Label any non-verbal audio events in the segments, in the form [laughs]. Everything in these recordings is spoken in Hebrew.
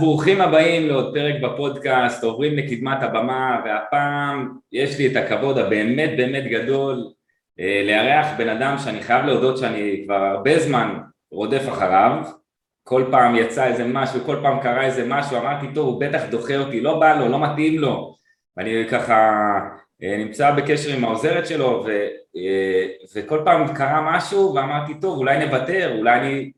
ברוכים הבאים לעוד פרק בפודקאסט, עוברים לקדמת הבמה, והפעם יש לי את הכבוד הבאמת באמת גדול אה, לארח בן אדם שאני חייב להודות שאני כבר הרבה זמן רודף אחריו, כל פעם יצא איזה משהו, כל פעם קרה איזה משהו, אמרתי טוב הוא בטח דוחה אותי, לא בא לו, לא מתאים לו, ואני ככה אה, נמצא בקשר עם העוזרת שלו ו, אה, וכל פעם קרה משהו ואמרתי טוב אולי נוותר, אולי אני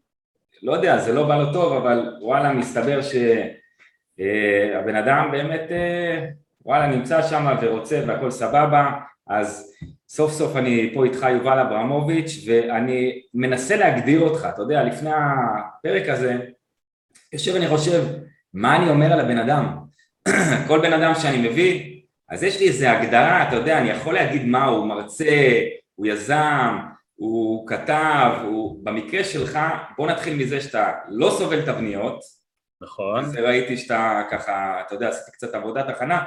לא יודע, זה לא בא לו טוב, אבל וואלה, מסתבר שהבן אדם באמת, אה, וואלה, נמצא שם ורוצה והכל סבבה, אז סוף סוף אני פה איתך יובל אברמוביץ' ואני מנסה להגדיר אותך, אתה יודע, לפני הפרק הזה, יושב אני חושב, מה אני אומר על הבן אדם? [clears throat] כל בן אדם שאני מביא, אז יש לי איזה הגדרה, אתה יודע, אני יכול להגיד מה הוא, מרצה, הוא יזם, הוא כתב, הוא, במקרה שלך, בוא נתחיל מזה שאתה לא סובל תבניות. נכון. אז ראיתי שאתה ככה, אתה יודע, עשיתי קצת עבודת הכנה.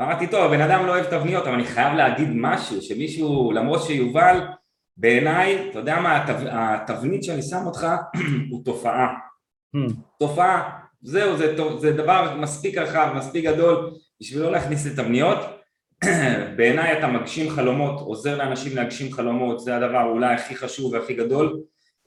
אמרתי, טוב, הבן אדם לא אוהב תבניות, אבל אני חייב להגיד משהו, שמישהו, למרות שיובל, בעיניי, אתה יודע מה, התב, התבנית שאני שם אותך, [clears throat] הוא תופעה. Hmm. תופעה, זהו, זה, זה דבר מספיק רחב, מספיק גדול, בשביל לא להכניס לתבניות. [clears throat] בעיניי אתה מגשים חלומות, עוזר לאנשים להגשים חלומות, זה הדבר אולי הכי חשוב והכי גדול,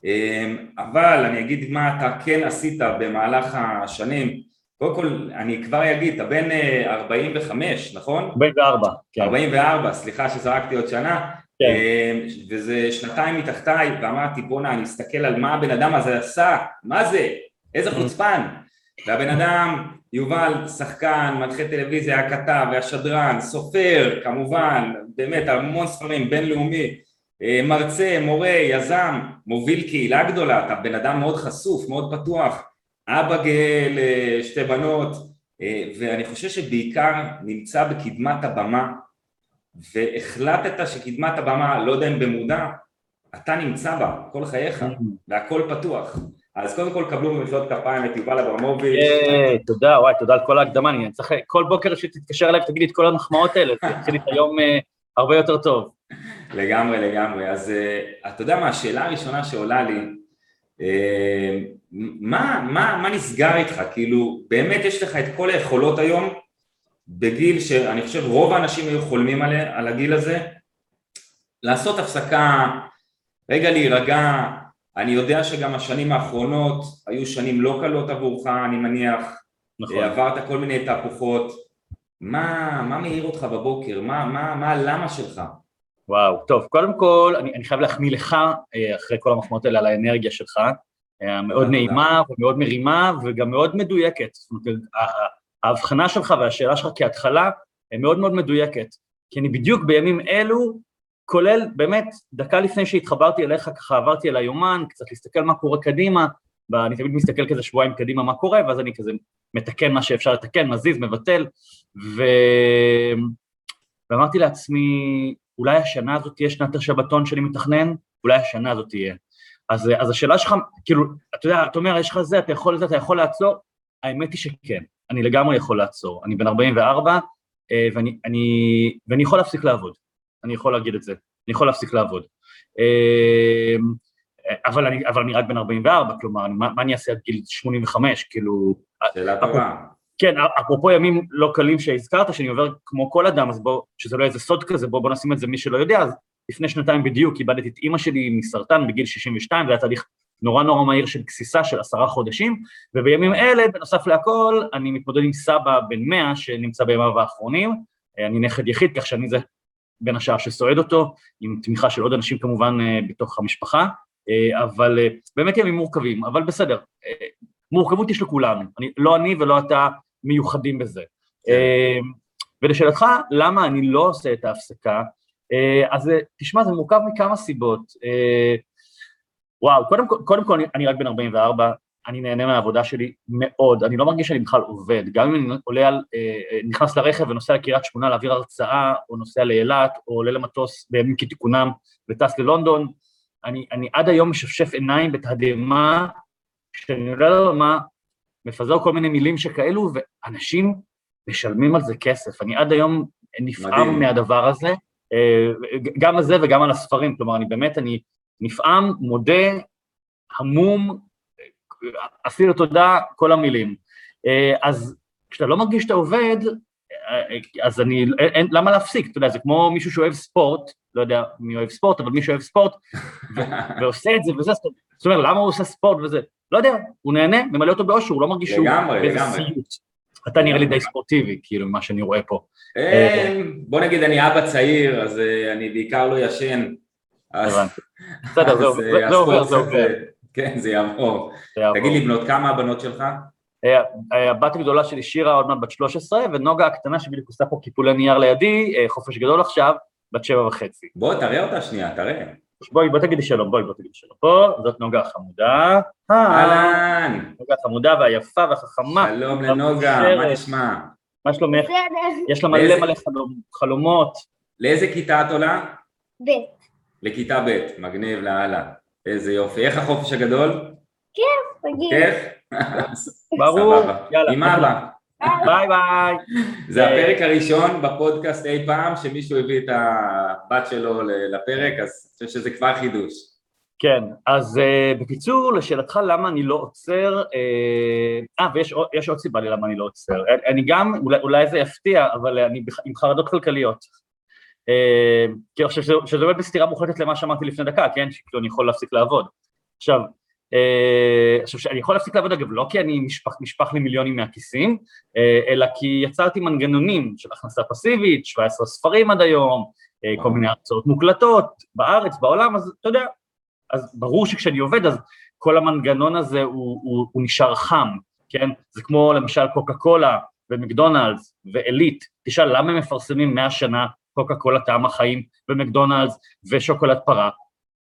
אמ, אבל אני אגיד מה אתה כן עשית במהלך השנים, קודם כל אני כבר אגיד, אתה בן 45, אה, נכון? 44, כן. 44, סליחה שזרקתי עוד שנה, כן. אמ, וזה שנתיים מתחתיי, ואמרתי בואנה אני אסתכל על מה הבן אדם הזה עשה, מה זה, איזה חוצפן, והבן אדם יובל, שחקן, מנחה טלוויזיה, היה כתב, היה שדרן, סופר, כמובן, באמת המון ספרים, בינלאומי, אה, מרצה, מורה, יזם, מוביל קהילה גדולה, אתה בן אדם מאוד חשוף, מאוד פתוח, אבא גאה לשתי בנות, אה, ואני חושב שבעיקר נמצא בקדמת הבמה, והחלטת שקדמת הבמה, לא יודע אם במודע, אתה נמצא בה כל חייך, mm-hmm. והכל פתוח. אז קודם כל קבלו במחיאות כפיים את יובל אברמוביץ'. אה, תודה, וואי, תודה על כל ההקדמה, אני צריך כל בוקר שתתקשר אליי ותגיד לי את כל המחמאות האלה, זה יתחיל את היום אה, הרבה יותר טוב. לגמרי, לגמרי. אז אה, אתה יודע מה, השאלה הראשונה שעולה לי, מה, מה, מה נסגר איתך? כאילו, באמת יש לך את כל היכולות היום, בגיל שאני חושב רוב האנשים היו חולמים על הגיל הזה, לעשות הפסקה, רגע להירגע, אני יודע שגם השנים האחרונות היו שנים לא קלות עבורך, אני מניח, נכון. עברת כל מיני תהפוכות, מה, מה מעיר אותך בבוקר? מה, מה, מה הלמה שלך? וואו, טוב, קודם כל, אני, אני חייב להחמיא לך, אה, אחרי כל המחמאות האלה, על האנרגיה שלך, אה, מאוד נעימה ומאוד מרימה וגם מאוד מדויקת. זאת אומרת, ההבחנה שלך והשאלה שלך כהתחלה, הן מאוד מאוד מדויקת, כי אני בדיוק בימים אלו כולל באמת, דקה לפני שהתחברתי אליך, ככה עברתי על היומן, קצת להסתכל מה קורה קדימה, ואני תמיד מסתכל כזה שבועיים קדימה מה קורה, ואז אני כזה מתקן מה שאפשר לתקן, מזיז, מבטל, ו... ואמרתי לעצמי, אולי השנה הזאת תהיה שנת השבתון שאני מתכנן, אולי השנה הזאת תהיה. אז, אז השאלה שלך, כאילו, אתה יודע, אתה אומר, יש לך זה, אתה יכול לזה, אתה יכול לעצור? האמת היא שכן, אני לגמרי יכול לעצור. אני בן 44, אה, ואני, אני, ואני יכול להפסיק לעבוד. אני יכול להגיד את זה, אני יכול להפסיק לעבוד. אמ, אבל אני, אבל אני רק בן 44, כלומר, מה, מה אני אעשה עד גיל 85, כאילו... שאלה טובה. כן, אפרופו ימים לא קלים שהזכרת, שאני עובר כמו כל אדם, אז בוא, שזה לא איזה סוד כזה, בוא, בוא נשים את זה מי שלא יודע, אז לפני שנתיים בדיוק איבדתי את אימא שלי מסרטן בגיל 62, זה היה תהליך נורא נורא מהיר של גסיסה של עשרה חודשים, ובימים אלה, בנוסף להכל, אני מתמודד עם סבא בן 100 שנמצא בימיו האחרונים, אני נכד יחיד, כך שאני זה בין השאר שסועד אותו, עם תמיכה של עוד אנשים כמובן אה, בתוך המשפחה, אה, אבל אה, באמת ימים מורכבים, אבל בסדר, מורכבות יש לכולנו, אני, לא אני ולא אתה מיוחדים בזה. כן. ולשאלתך, למה אני לא עושה את ההפסקה, אז תשמע, זה מורכב מכמה סיבות. וואו, קודם, קודם כל אני, אני רק בן 44, אני נהנה מהעבודה שלי מאוד, אני לא מרגיש שאני בכלל עובד, גם אם אני עולה על, אה, אה, נכנס לרכב ונוסע לקריית שמונה להעביר הרצאה, או נוסע לאילת, או עולה למטוס בימים כתיקונם וטס ללונדון, אני, אני עד היום משפשף עיניים בתדהמה, כשאני עולה לבמה, מפזר כל מיני מילים שכאלו, ואנשים משלמים על זה כסף. אני עד היום נפעם. מהדבר הזה, אה, גם על זה וגם על הספרים, כלומר, אני באמת, אני נפעם, מודה, המום, אסיר תודה, כל המילים. אז כשאתה לא מרגיש שאתה עובד, אז אני, אין, למה להפסיק? אתה יודע, זה כמו מישהו שאוהב ספורט, לא יודע מי אוהב ספורט, אבל מי שאוהב ספורט, [laughs] ועושה את זה וזה, זאת אומרת, למה הוא עושה ספורט וזה? לא יודע, הוא נהנה, ממלא אותו באושר, הוא לא מרגיש שהוא באיזה סיוט. אתה נראה לי די ספורטיבי, כאילו, ממה שאני רואה פה. אה, בוא נגיד, אני אבא צעיר, אז אה, אני בעיקר לא ישן. בסדר, זה עובר, זה עובר. כן, זה יעבור. תגיד לי, בנות, כמה הבנות שלך? אה, הבת הגדולה שלי שירה עוד מעט בת 13, ונוגה הקטנה שבדיוק עושה פה קיפולי נייר לידי, חופש גדול עכשיו, בת שבע וחצי. בוא, תראה אותה שנייה, תראה. בואי, בוא תגידי שלום, בואי, בוא תגידי שלום. פה, זאת נוגה החמודה. אהלן. נוגה החמודה והיפה והחכמה. שלום לנוגה, מה נשמע? מה שלומך? יש לה מלא מלא חלומות. לאיזה כיתה את עולה? ב'. לכיתה ב', מגניב לאללה. איזה יופי. איך החופש הגדול? כיף, רגיל. כיף? [laughs] ברור, יאללה. עם אבא. ביי ביי. זה הפרק הראשון בפודקאסט אי פעם שמישהו הביא את הבת שלו לפרק, אז אני חושב שזה כבר חידוש. כן, אז uh, בקיצור, לשאלתך למה אני לא עוצר, אה, uh, ויש עוד סיבה לי למה אני לא עוצר. אני גם, אולי, אולי זה יפתיע, אבל אני עם חרדות כלכליות. כי אני חושב שזה באמת בסתירה מוחלטת למה שאמרתי לפני דקה, כן? שכאילו אני יכול להפסיק לעבוד. עכשיו, עכשיו, אני יכול להפסיק לעבוד אגב לא כי אני נשפך, נשפך לי מיליונים מהכיסים, אלא כי יצרתי מנגנונים של הכנסה פסיבית, 17 ספרים עד היום, כל מיני הרצאות מוקלטות בארץ, בעולם, אז אתה יודע, אז ברור שכשאני עובד אז כל המנגנון הזה הוא, הוא, הוא נשאר חם, כן? זה כמו למשל קוקה קולה ומקדונלדס ועילית, תשאל למה הם מפרסמים 100 שנה קוקה קולה טעם החיים ומקדונלדס ושוקולד פרה,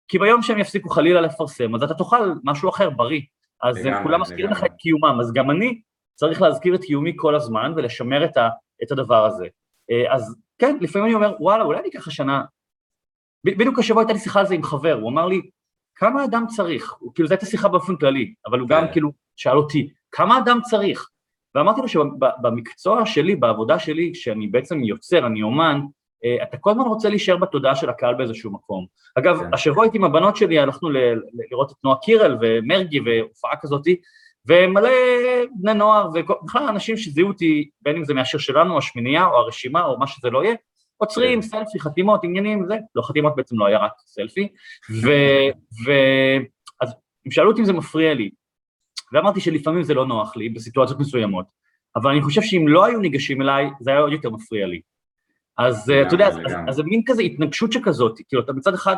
כי ביום שהם יפסיקו חלילה לפרסם, אז אתה תאכל משהו אחר, בריא. אז לגמרי, כולם מזכירים לך את קיומם, אז גם אני צריך להזכיר את קיומי כל הזמן ולשמר את, ה, את הדבר הזה. אה, אז כן, לפעמים אני אומר, וואלה, אולי אני אקח השנה... בדיוק השבוע הייתה לי שיחה על זה עם חבר, הוא אמר לי, כמה אדם צריך? כאילו, זו הייתה שיחה באופן כללי, אבל הוא גם כן. כאילו שאל אותי, כמה אדם צריך? ואמרתי לו שבמקצוע שלי, בעבודה שלי, שאני בעצם יוצר, אני אומן, אתה כל הזמן רוצה להישאר בתודעה של הקהל באיזשהו מקום. אגב, כן. השבוע הייתי עם הבנות שלי, הלכנו לראות את נועה קירל ומרגי והופעה כזאתי, ומלא בני נוער ובכלל אנשים שזיהו אותי, בין אם זה מהשיר שלנו, השמינייה או הרשימה או מה שזה לא יהיה, עוצרים, כן. סלפי, חתימות, עניינים, זה, לא חתימות בעצם לא היה רק סלפי, ואז [laughs] הם שאלו אותי אם זה מפריע לי, ואמרתי שלפעמים זה לא נוח לי בסיטואציות מסוימות, אבל אני חושב שאם לא היו ניגשים אליי, זה היה עוד יותר מפריע לי. אז אתה יודע, אז זה מין כזה התנגשות שכזאת, כאילו אתה מצד אחד,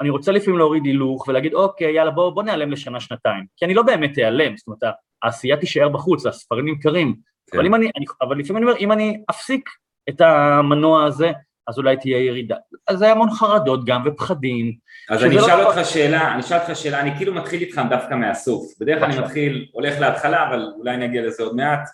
אני רוצה לפעמים להוריד הילוך ולהגיד אוקיי יאללה בוא, בוא נעלם לשנה שנתיים, כי אני לא באמת אעלם, זאת אומרת העשייה תישאר בחוץ, הספרים נמכרים, כן. אבל, אם אני, אני, אבל לפעמים אני אומר אם אני אפסיק את המנוע הזה, אז אולי תהיה ירידה, אז זה המון חרדות גם ופחדים. אז אני לא אשאל לא אותך שאלה, אני אשאל אותך שאלה, אני כאילו מתחיל איתך דווקא מהסוף, בדרך כלל אני מתחיל, הולך להתחלה אבל אולי נגיע לזה עוד מעט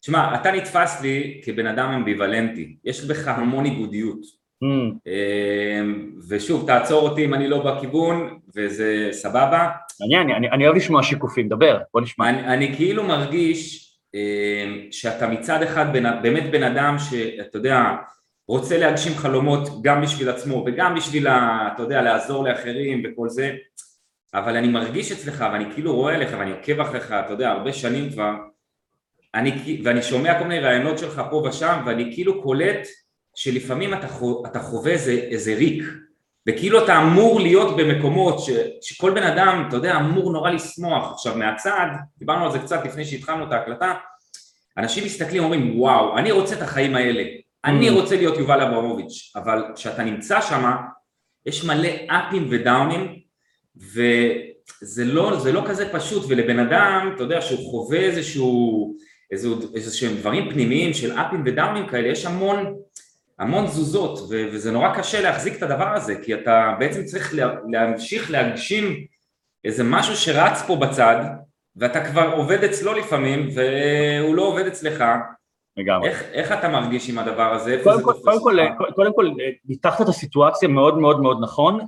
תשמע, אתה נתפס לי כבן אדם אמביוולנטי, יש בך המון ניגודיות. Mm. אמ, ושוב, תעצור אותי אם אני לא בכיוון, וזה סבבה. מעניין, אני, אני אוהב לשמוע שיקופים, דבר, בוא נשמע. אני, אני כאילו מרגיש אמ, שאתה מצד אחד בן, באמת בן אדם שאתה יודע, רוצה להגשים חלומות גם בשביל עצמו וגם בשביל, אתה יודע, לעזור לאחרים וכל זה, אבל אני מרגיש אצלך ואני כאילו רואה עליך ואני עוקב אחריך, אתה יודע, הרבה שנים כבר, אני, ואני שומע כל מיני רעיונות שלך פה ושם ואני כאילו קולט שלפעמים אתה, חו, אתה חווה איזה, איזה ריק וכאילו אתה אמור להיות במקומות ש, שכל בן אדם, אתה יודע, אמור נורא לשמוח. עכשיו מהצד, דיברנו על זה קצת לפני שהתחלנו את ההקלטה, אנשים מסתכלים ואומרים וואו, אני רוצה את החיים האלה, אני mm. רוצה להיות יובל אברמוביץ', אבל כשאתה נמצא שם, יש מלא אפים ודאונים וזה לא, לא כזה פשוט ולבן אדם, אתה יודע, שהוא חווה איזשהו איזה, שהם דברים פנימיים של אפים ודאונים כאלה, יש המון, המון תזוזות ו- וזה נורא קשה להחזיק את הדבר הזה כי אתה בעצם צריך לה, להמשיך להגשים איזה משהו שרץ פה בצד ואתה כבר עובד אצלו לפעמים והוא לא עובד אצלך לגמרי. איך, איך אתה מרגיש עם הדבר הזה? קודם כל, קודם כל, קודם כל, ניתחת את הסיטואציה מאוד מאוד מאוד נכון.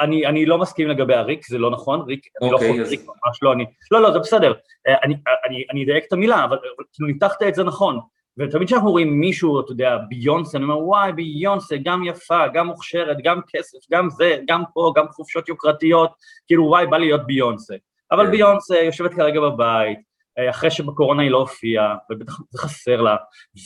אני, אני לא מסכים לגבי הריק, זה לא נכון, ריק, okay, אני לא אוקיי, חושב אז... ריק, ממש לא, אני, לא, לא, זה בסדר, אה, אני, אני, אני אדייק את המילה, אבל כאילו ניתחת את זה נכון, ותמיד כשאנחנו רואים מישהו, אתה יודע, ביונסה, אני אומר, וואי, ביונסה, גם יפה, גם מוכשרת, גם כסף, גם זה, גם פה, גם חופשות יוקרתיות, כאילו, וואי, בא לי להיות ביונסה. אבל. כן. ביונסה יושבת כרגע בבית, אה, אחרי שבקורונה היא לא הופיעה, ובטח זה חסר לה,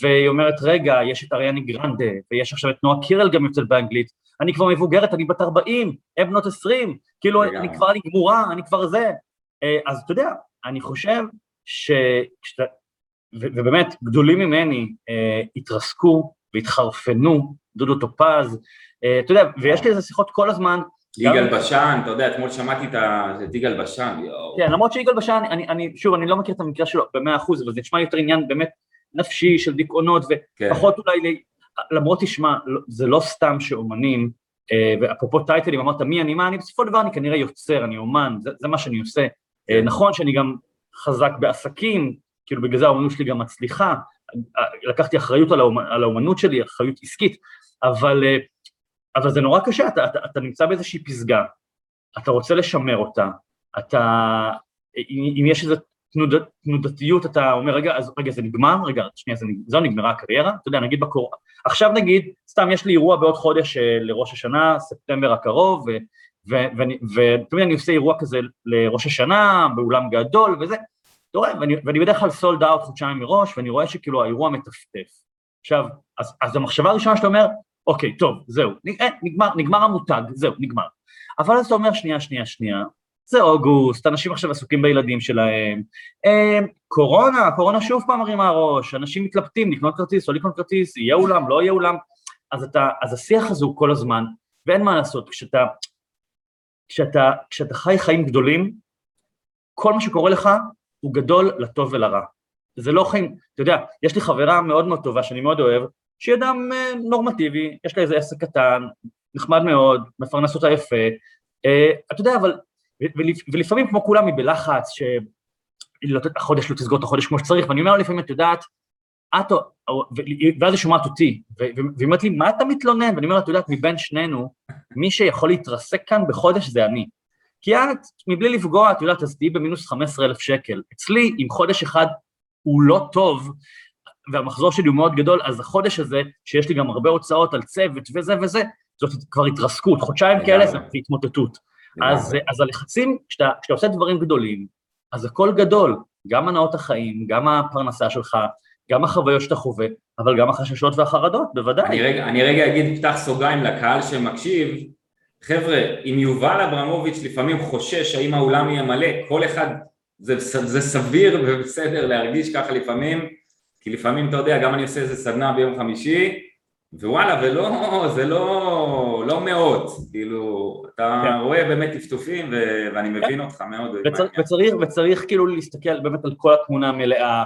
והיא אומרת, רגע, יש את אריאני גרנדה, ויש עכשיו את נועה קירל גם יוצאת באנגלית, אני כבר מבוגרת, אני בת 40, הם בנות 20, כאילו, אני כבר, אני גמורה, אני כבר זה. אה, אז אתה יודע, אני חושב שכשאתה, ובאמת, גדולים ממני אה, התרסקו והתחרפנו, דודו טופז, אה, אתה יודע, ויש לי איזה שיחות כל הזמן. יגאל בשן, אתה יודע, אתמול שמעתי את יגאל בשן, יואו. כן, למרות שיגאל בשן, אני, אני, שוב, אני לא מכיר את המקרה שלו במאה אחוז, אבל זה נשמע יותר עניין באמת נפשי של דיכאונות, ופחות כן. אולי, למרות תשמע, זה לא סתם שאומנים, אה, ואפרופו טייטלים, אמרת מי אני, מה אני, בסופו של דבר אני כנראה יוצר, אני אומן, זה, זה מה שאני עושה. כן. נכון שאני גם חזק בעסקים, כאילו בגלל זה האומנות שלי גם מצליחה, לקחתי אחריות על, האומנ, על האומנות שלי, אחריות עסקית, אבל, אה, אבל זה נורא קשה, אתה, אתה, אתה נמצא באיזושהי פסגה, אתה רוצה לשמר אותה, אתה, אם יש איזו תנוד, תנודתיות, אתה אומר, רגע, אז, רגע, זה נגמר? רגע, שנייה, זה, זו נגמרה הקריירה? אתה יודע, נגיד בקור... עכשיו נגיד, סתם יש לי אירוע בעוד חודש אה, לראש השנה, ספטמבר הקרוב, ותמיד אני עושה אירוע כזה לראש השנה, באולם גדול וזה, אתה רואה, ואני, ואני בדרך כלל סולד אאוט חודשיים מראש, ואני רואה שכאילו האירוע מטפטף. עכשיו, אז, אז המחשבה הראשונה שאתה אומר, אוקיי, טוב, זהו, אה, נגמר, נגמר המותג, זהו, נגמר. אבל אז אתה אומר, שנייה, שנייה, שנייה, זה אוגוסט, אנשים עכשיו עסוקים בילדים שלהם, אה, קורונה, קורונה שוב פעם מרימה הראש, אנשים מתלבטים, לקנות כרטיס, לא לקנות כרטיס, יהיה אולם, לא יהיה אולם, אז, אתה, אז השיח הזה הוא כל הזמן, ואין מה לעשות, כשאתה, כשאתה, כשאתה חי חיים גדולים, כל מה שקורה לך הוא גדול לטוב ולרע. זה לא חיים, אתה יודע, יש לי חברה מאוד מאוד טובה שאני מאוד אוהב, שהיא אדם אה, נורמטיבי, יש לה איזה עסק קטן, נחמד מאוד, מפרנס אותה יפה, אה, אתה יודע, אבל, ולפעמים כמו כולם היא בלחץ, שהחודש לא תסגור את החודש כמו שצריך, ואני אומר לפעמים, את יודעת, את, ואז היא שומעת אותי, והיא אומרת לי, מה אתה מתלונן? ואני אומר לה, את יודעת, מבין שנינו, מי שיכול להתרסק כאן בחודש זה אני. כי את, מבלי לפגוע, את יודעת, אז תהיי במינוס 15,000 שקל. אצלי, אם חודש אחד הוא לא טוב, והמחזור שלי הוא מאוד גדול, אז החודש הזה, שיש לי גם הרבה הוצאות על צוות וזה וזה, זאת כבר התרסקות, חודשיים כאלה זה התמוטטות. אז, אז הלחצים, כשאתה, כשאתה עושה דברים גדולים, אז הכל גדול, גם הנאות החיים, גם הפרנסה שלך, גם החוויות שאתה חווה, אבל גם החששות והחרדות, בוודאי. אני רגע, אני רגע אגיד, פתח סוגריים לקהל שמקשיב, חבר'ה, אם יובל אברמוביץ' לפעמים חושש האם האולם יהיה מלא, כל אחד, זה, זה סביר ובסדר להרגיש ככה לפעמים, כי לפעמים אתה יודע, גם אני עושה איזה סדנה ביום חמישי, ווואלה, ולא, זה לא, לא מאות, כאילו, אתה כן. רואה באמת טפטופים ו- ואני מבין כן. אותך מאוד. וצריך, וצריך, וצריך כאילו להסתכל באמת על כל התמונה המלאה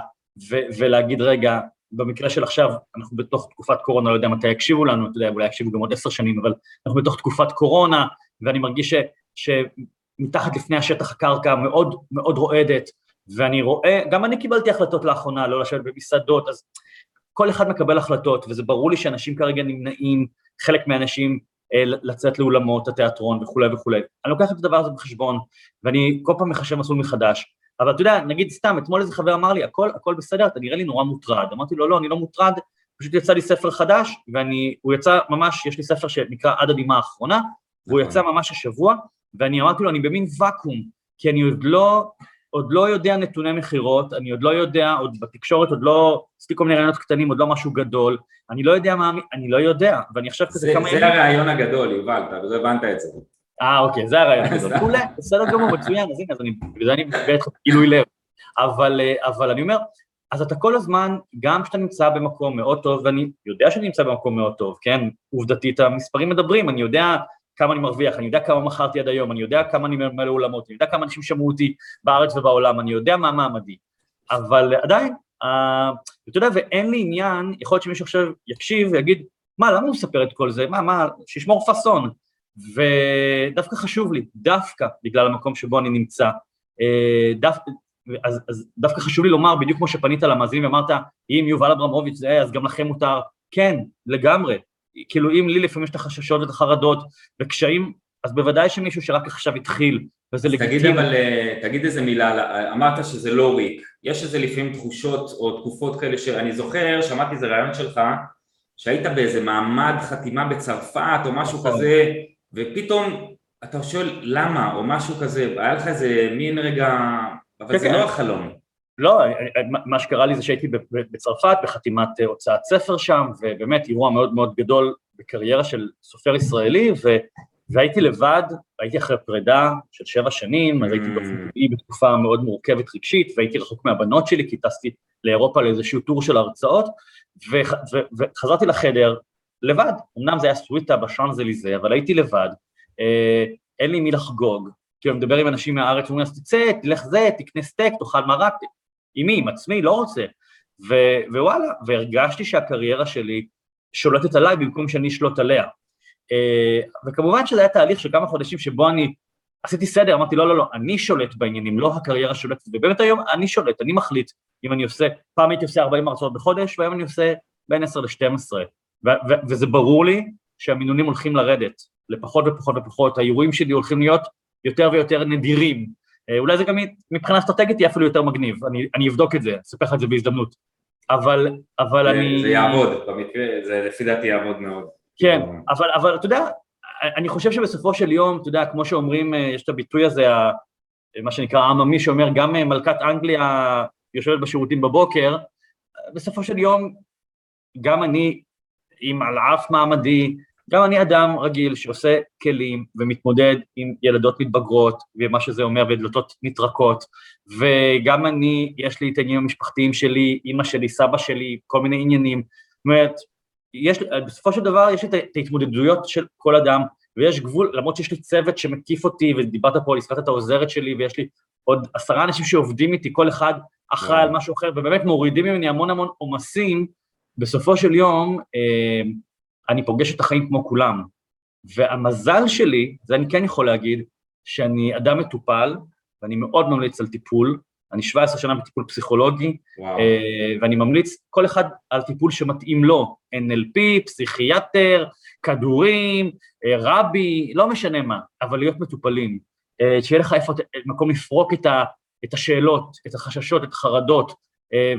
ו- ולהגיד רגע, במקרה של עכשיו, אנחנו בתוך תקופת קורונה, לא יודע מתי יקשיבו לנו, אתה יודע, אולי יקשיבו גם עוד עשר שנים, אבל אנחנו בתוך תקופת קורונה, ואני מרגיש ש, שמתחת לפני השטח הקרקע מאוד מאוד רועדת, ואני רואה, גם אני קיבלתי החלטות לאחרונה, לא לשבת במסעדות, אז כל אחד מקבל החלטות, וזה ברור לי שאנשים כרגע נמנעים, חלק מהאנשים אה, לצאת לאולמות התיאטרון וכולי וכולי. אני לוקח את הדבר הזה בחשבון, ואני כל פעם מחשב מסלול מחדש, אבל אתה יודע, נגיד סתם, אתמול איזה חבר אמר לי, הכל, הכל בסדר, אתה נראה לי נורא מוטרד. אמרתי לו, לא, אני לא מוטרד, פשוט יצא לי ספר חדש, ואני, הוא יצא ממש, יש לי ספר שנקרא עד הדמעה האחרונה, והוא יצא ממש השבוע, ואני אמרתי לו, אני במין ואקום, כי אני עוד לא, עוד לא יודע נתוני מכירות, אני עוד לא יודע, עוד בתקשורת עוד לא, עשיתי כל מיני רעיונות קטנים, עוד לא משהו גדול, אני לא יודע מה, אני לא יודע, ואני עכשיו כזה כמה. זה הרעיון הגדול, יובל, אתה לא הבנת את זה. אה, אוקיי, זה הרעיון הגדול. [laughs] מעולה, בסדר גמור, מצוין, אז הנה, אז אני, בגלל זה אני מביא לך גילוי לב. אבל, אה, אבל אני אומר, אז אתה כל הזמן, גם כשאתה נמצא במקום מאוד טוב, ואני יודע שאני נמצא במקום מאוד טוב, כן? עובדתית, המספרים מדברים, אני יודע כמה אני מרוויח, אני יודע כמה מכרתי עד היום, אני יודע כמה אני ממלא אולמות, אני יודע כמה אנשים שמעו אותי בארץ ובעולם, אני יודע מה מעמדי. אבל עדיין, uh, אתה יודע, ואין לי עניין, יכול להיות שמישהו עכשיו יקשיב ויגיד, מה, למה הוא מספר את כל זה? מה, מה, שישמור פאסון. ודווקא חשוב לי, דווקא בגלל המקום שבו אני נמצא, אה, דו, אז, אז דווקא חשוב לי לומר, בדיוק כמו שפנית למאזינים ואמרת, אם יובל אברמוביץ' זה, אז גם לכם מותר, כן, לגמרי. כאילו אם לי לפעמים יש את החששות ואת החרדות וקשיים, אז בוודאי שמישהו שרק עכשיו התחיל, וזה לגיטימי. תגיד אבל, אה, תגיד איזה מילה, אמרת שזה לא ריק, יש איזה לפעמים תחושות או תקופות כאלה שאני זוכר, שמעתי איזה רעיון שלך, שהיית באיזה מעמד חתימה בצרפת או משהו נכון. כזה, ופתאום אתה שואל למה או משהו כזה, היה לך איזה מין רגע, אבל זה כן. לא החלום. לא, מה שקרה לי זה שהייתי בצרפת בחתימת הוצאת ספר שם, ובאמת אירוע מאוד מאוד גדול בקריירה של סופר ישראלי, ו, והייתי לבד, הייתי אחרי פרידה של שבע שנים, אז הייתי באופן טבעי בתקופה מאוד מורכבת רגשית, והייתי רחוק מהבנות שלי, כי טסתי לאירופה לאיזשהו טור של הרצאות, וחזרתי לחדר לבד, אמנם זה היה סוויטה בשאנזליזה, אבל הייתי לבד, אה, אין לי מי לחגוג, כאילו מדבר עם אנשים מהארץ, ואומרים, אז תצא, תלך זה, תקנה סטייק, תאכל מרק, עם מי, עם עצמי, לא רוצה. ו- ווואלה, והרגשתי שהקריירה שלי שולטת עליי במקום שאני אשלוט עליה. אה, וכמובן שזה היה תהליך של כמה חודשים שבו אני עשיתי סדר, אמרתי, לא, לא, לא, אני שולט בעניינים, לא הקריירה שולטת, ובאמת היום אני שולט, אני מחליט אם אני עושה, פעם הייתי עושה 40 הרצאות בחודש, והיום אני עושה בין 10 ל-12, וזה ברור לי שהמינונים הולכים לרדת, לפחות ופחות ופחות, האירועים שלי הולכים להיות יותר ויותר נדירים. אה, אולי זה גם מבחינה אסטרטגית יהיה אפילו יותר מגניב, אני, אני אבדוק את זה, אספר לך את זה בהזדמנות. אבל, אבל זה, אני... זה יעבוד, במקרה, זה לפי דעתי יעבוד מאוד. כן, אבל, אבל אתה יודע, אני חושב שבסופו של יום, אתה יודע, כמו שאומרים, אה, יש את הביטוי הזה, מה שנקרא עממי, שאומר גם אה, מלכת אנגליה יושבת בשירותים בבוקר, בסופו של יום, גם אני, עם על אף מעמדי, גם אני אדם רגיל שעושה כלים ומתמודד עם ילדות מתבגרות ומה שזה אומר ודלתות נטרקות, וגם אני, יש לי את העניינים המשפחתיים שלי, אימא שלי, סבא שלי, כל מיני עניינים. זאת אומרת, יש, בסופו של דבר יש את ההתמודדויות של כל אדם, ויש גבול, למרות שיש לי צוות שמקיף אותי, ודיברת פה על הזכרת את העוזרת שלי, ויש לי עוד עשרה אנשים שעובדים איתי, כל אחד אחראי על משהו אחר, ובאמת מורידים ממני המון המון עומסים, בסופו של יום, אה, אני פוגש את החיים כמו כולם. והמזל שלי, זה אני כן יכול להגיד, שאני אדם מטופל, ואני מאוד ממליץ על טיפול, אני 17 שנה בטיפול פסיכולוגי, וואו. אה, ואני ממליץ כל אחד על טיפול שמתאים לו, NLP, פסיכיאטר, כדורים, אה, רבי, לא משנה מה, אבל להיות מטופלים. אה, שיהיה לך איפה, מקום לפרוק את, ה, את השאלות, את החששות, את החרדות,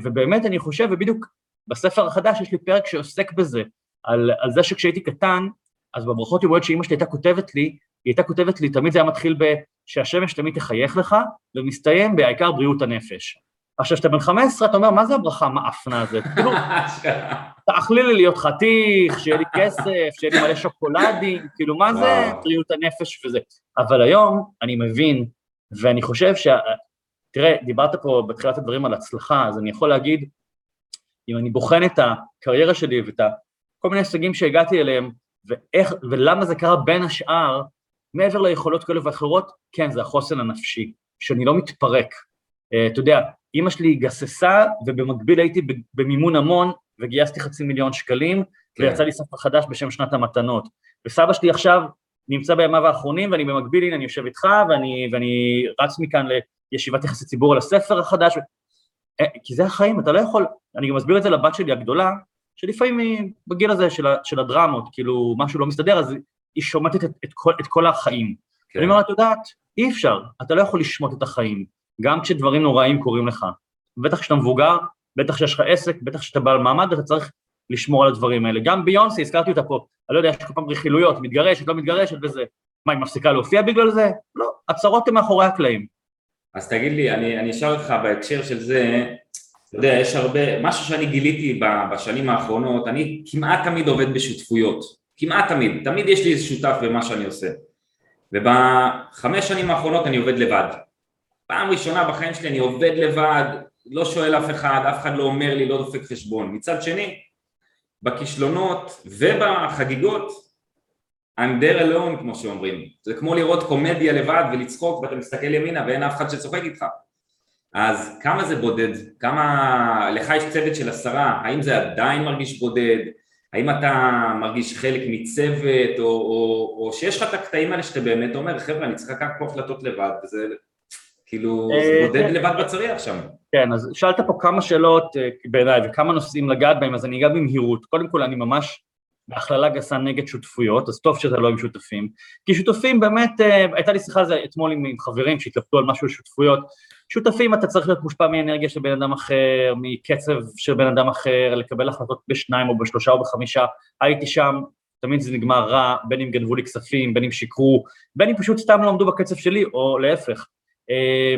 ובאמת אני חושב, ובדיוק בספר החדש יש לי פרק שעוסק בזה, על, על זה שכשהייתי קטן, אז בברכות יומיות שאימא שלי הייתה כותבת לי, היא הייתה כותבת לי, תמיד זה היה מתחיל ב... שהשמש תמיד תחייך לך, ומסתיים בעיקר בריאות הנפש. עכשיו, כשאתה בן 15, אתה אומר, מה זה הברכה המאפנה הזאת? [laughs] כאילו, תאכלי לי להיות חתיך, שיהיה לי כסף, שיהיה לי מלא שוקולדים, כאילו, מה זה בריאות הנפש וזה? אבל היום אני מבין, ואני חושב ש... תראה, דיברת פה בתחילת הדברים על הצלחה, אז אני יכול להגיד, אם אני בוחן את הקריירה שלי ואת כל מיני הישגים שהגעתי אליהם, ואיך, ולמה זה קרה בין השאר, מעבר ליכולות כאלה ואחרות, כן, זה החוסן הנפשי, שאני לא מתפרק. Uh, אתה יודע, אימא שלי גססה, ובמקביל הייתי במימון המון, וגייסתי חצי מיליון שקלים, כן. ויצא לי ספר חדש בשם שנת המתנות. וסבא שלי עכשיו נמצא בימיו האחרונים, ואני במקביל, הנה, אני יושב איתך, ואני, ואני רץ מכאן לישיבת יחסי ציבור על הספר החדש, ו... אה, כי זה החיים, אתה לא יכול, אני גם מסביר את זה לבת שלי הגדולה, שלפעמים היא בגיל הזה של, של הדרמות, כאילו משהו לא מסתדר, אז היא שומטת את, את, כל, את כל החיים. כן. אני אומר, את יודעת, אי אפשר, אתה לא יכול לשמוט את החיים, גם כשדברים נוראים קורים לך. בטח כשאתה מבוגר, בטח כשיש לך עסק, בטח כשאתה בעל מעמד, אתה צריך לשמור על הדברים האלה. גם ביונסי, הזכרתי אותה פה, אני לא יודע, יש כל פעם רכילויות, מתגרשת, לא מתגרשת וזה. מה, היא מפסיקה להופיע בגלל זה? לא, הצהרות הן מאחורי הקלעים. אז תגיד לי, אני, אני אשאל אותך בהקשר של זה, יודע, יש הרבה, משהו שאני גיליתי בשנים האחרונות, אני כמעט תמיד עובד בשותפויות, כמעט תמיד, תמיד יש לי איזה שותף במה שאני עושה, ובחמש שנים האחרונות אני עובד לבד. פעם ראשונה בחיים שלי אני עובד לבד, לא שואל אף אחד, אף אחד לא אומר לי, לא דופק חשבון. מצד שני, בכישלונות ובחגיגות, I'm there alone כמו שאומרים. זה כמו לראות קומדיה לבד ולצחוק ואתה מסתכל ימינה ואין אף אחד שצוחק איתך. אז כמה זה בודד? כמה... לך יש צוות של עשרה, האם זה עדיין מרגיש בודד? האם אתה מרגיש חלק מצוות, או, או, או שיש לך את הקטעים האלה שאתה באמת אומר, חבר'ה, אני צריך לקחת פה החלטות לבד, וזה כאילו, זה אה, בודד לבד בצריח שם. כן, אז שאלת פה כמה שאלות אה, בעיניי, וכמה נושאים לגעת בהם, אז אני אגע במהירות. קודם כל, אני ממש בהכללה גסה נגד שותפויות, אז טוב שאתה לא עם שותפים. כי שותפים באמת, אה, הייתה לי שיחה על זה אתמול עם, עם חברים שהתלבטו על משהו על שותפויות. שותפים אתה צריך להיות מושפע מאנרגיה של בן אדם אחר, מקצב של בן אדם אחר, לקבל החלטות בשניים או בשלושה או בחמישה. הייתי שם, תמיד זה נגמר רע, בין אם גנבו לי כספים, בין אם שיקרו, בין אם פשוט סתם לא עמדו בקצב שלי, או להפך. אה,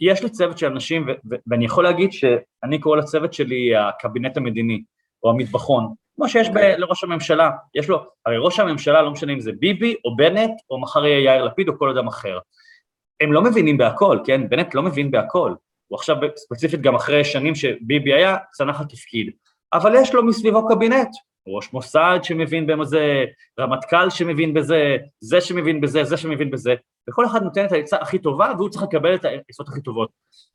יש לי צוות של אנשים, ואני יכול להגיד שאני קורא לצוות שלי הקבינט המדיני, או המטבחון, כמו שיש okay. אוקיי. לראש הממשלה, יש לו, הרי ראש הממשלה, לא משנה אם זה ביבי, או בנט, או מחר יהיה יאיר לפיד, או כל אדם אחר. הם לא מבינים בהכל, כן? בנט לא מבין בהכל. הוא עכשיו ספציפית גם אחרי שנים שביבי היה, צנח התפקיד. אבל יש לו מסביבו קבינט, ראש מוסד שמבין במה זה, רמטכ"ל שמבין בזה, זה שמבין בזה, זה שמבין בזה, וכל אחד נותן את העצה הכי טובה והוא צריך לקבל את העצות הכי טובות.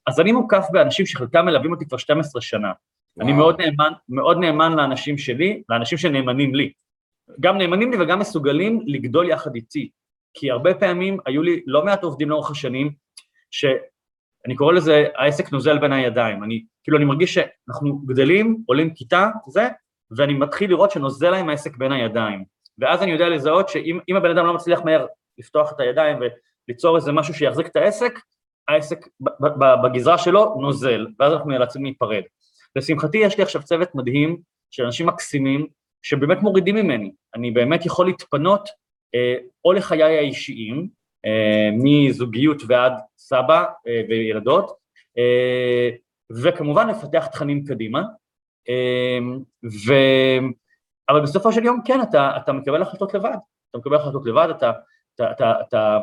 אז אני מוקף באנשים שחלקם מלווים אותי כבר 12 שנה. וואו. אני מאוד נאמן, מאוד נאמן לאנשים שלי, לאנשים שנאמנים לי. גם נאמנים לי וגם מסוגלים לגדול יחד איתי. כי הרבה פעמים היו לי לא מעט עובדים לאורך השנים, שאני קורא לזה העסק נוזל בין הידיים. אני, כאילו, אני מרגיש שאנחנו גדלים, עולים כיתה, זה, ואני מתחיל לראות שנוזל להם העסק בין הידיים. ואז אני יודע לזהות שאם הבן אדם לא מצליח מהר לפתוח את הידיים וליצור איזה משהו שיחזיק את העסק, העסק בגזרה שלו נוזל, ואז אנחנו נאלצים להיפרד. לשמחתי יש לי עכשיו צוות מדהים של אנשים מקסימים שבאמת מורידים ממני. אני באמת יכול להתפנות או לחיי האישיים, אה, מזוגיות ועד סבא אה, וילדות, אה, וכמובן לפתח תכנים קדימה. אה, ו... אבל בסופו של יום כן, אתה, אתה מקבל החלטות לבד. אתה מקבל החלטות לבד, אתה, אתה, אתה, אתה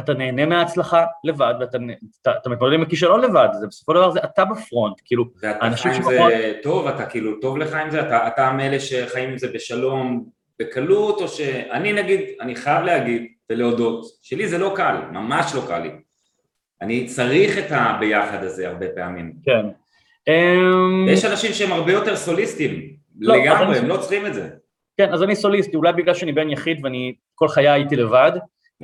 אתה נהנה מההצלחה לבד, ואתה אתה, אתה מתמודד עם הכישלון לבד, זה בסופו של דבר זה אתה בפרונט, כאילו. ואתה חי עם זה טוב, אתה כאילו טוב לך עם זה, אתה, אתה מאלה שחיים עם זה בשלום, בקלות, או שאני נגיד, אני חייב להגיד ולהודות, שלי זה לא קל, ממש לא קל לי. אני צריך את הביחד הזה הרבה פעמים. כן. יש אנשים שהם הרבה יותר סוליסטים, לא, לגמרי, הם לא צריכים את זה. כן, אז אני סוליסטי, אולי בגלל שאני בן יחיד ואני כל חיי הייתי לבד,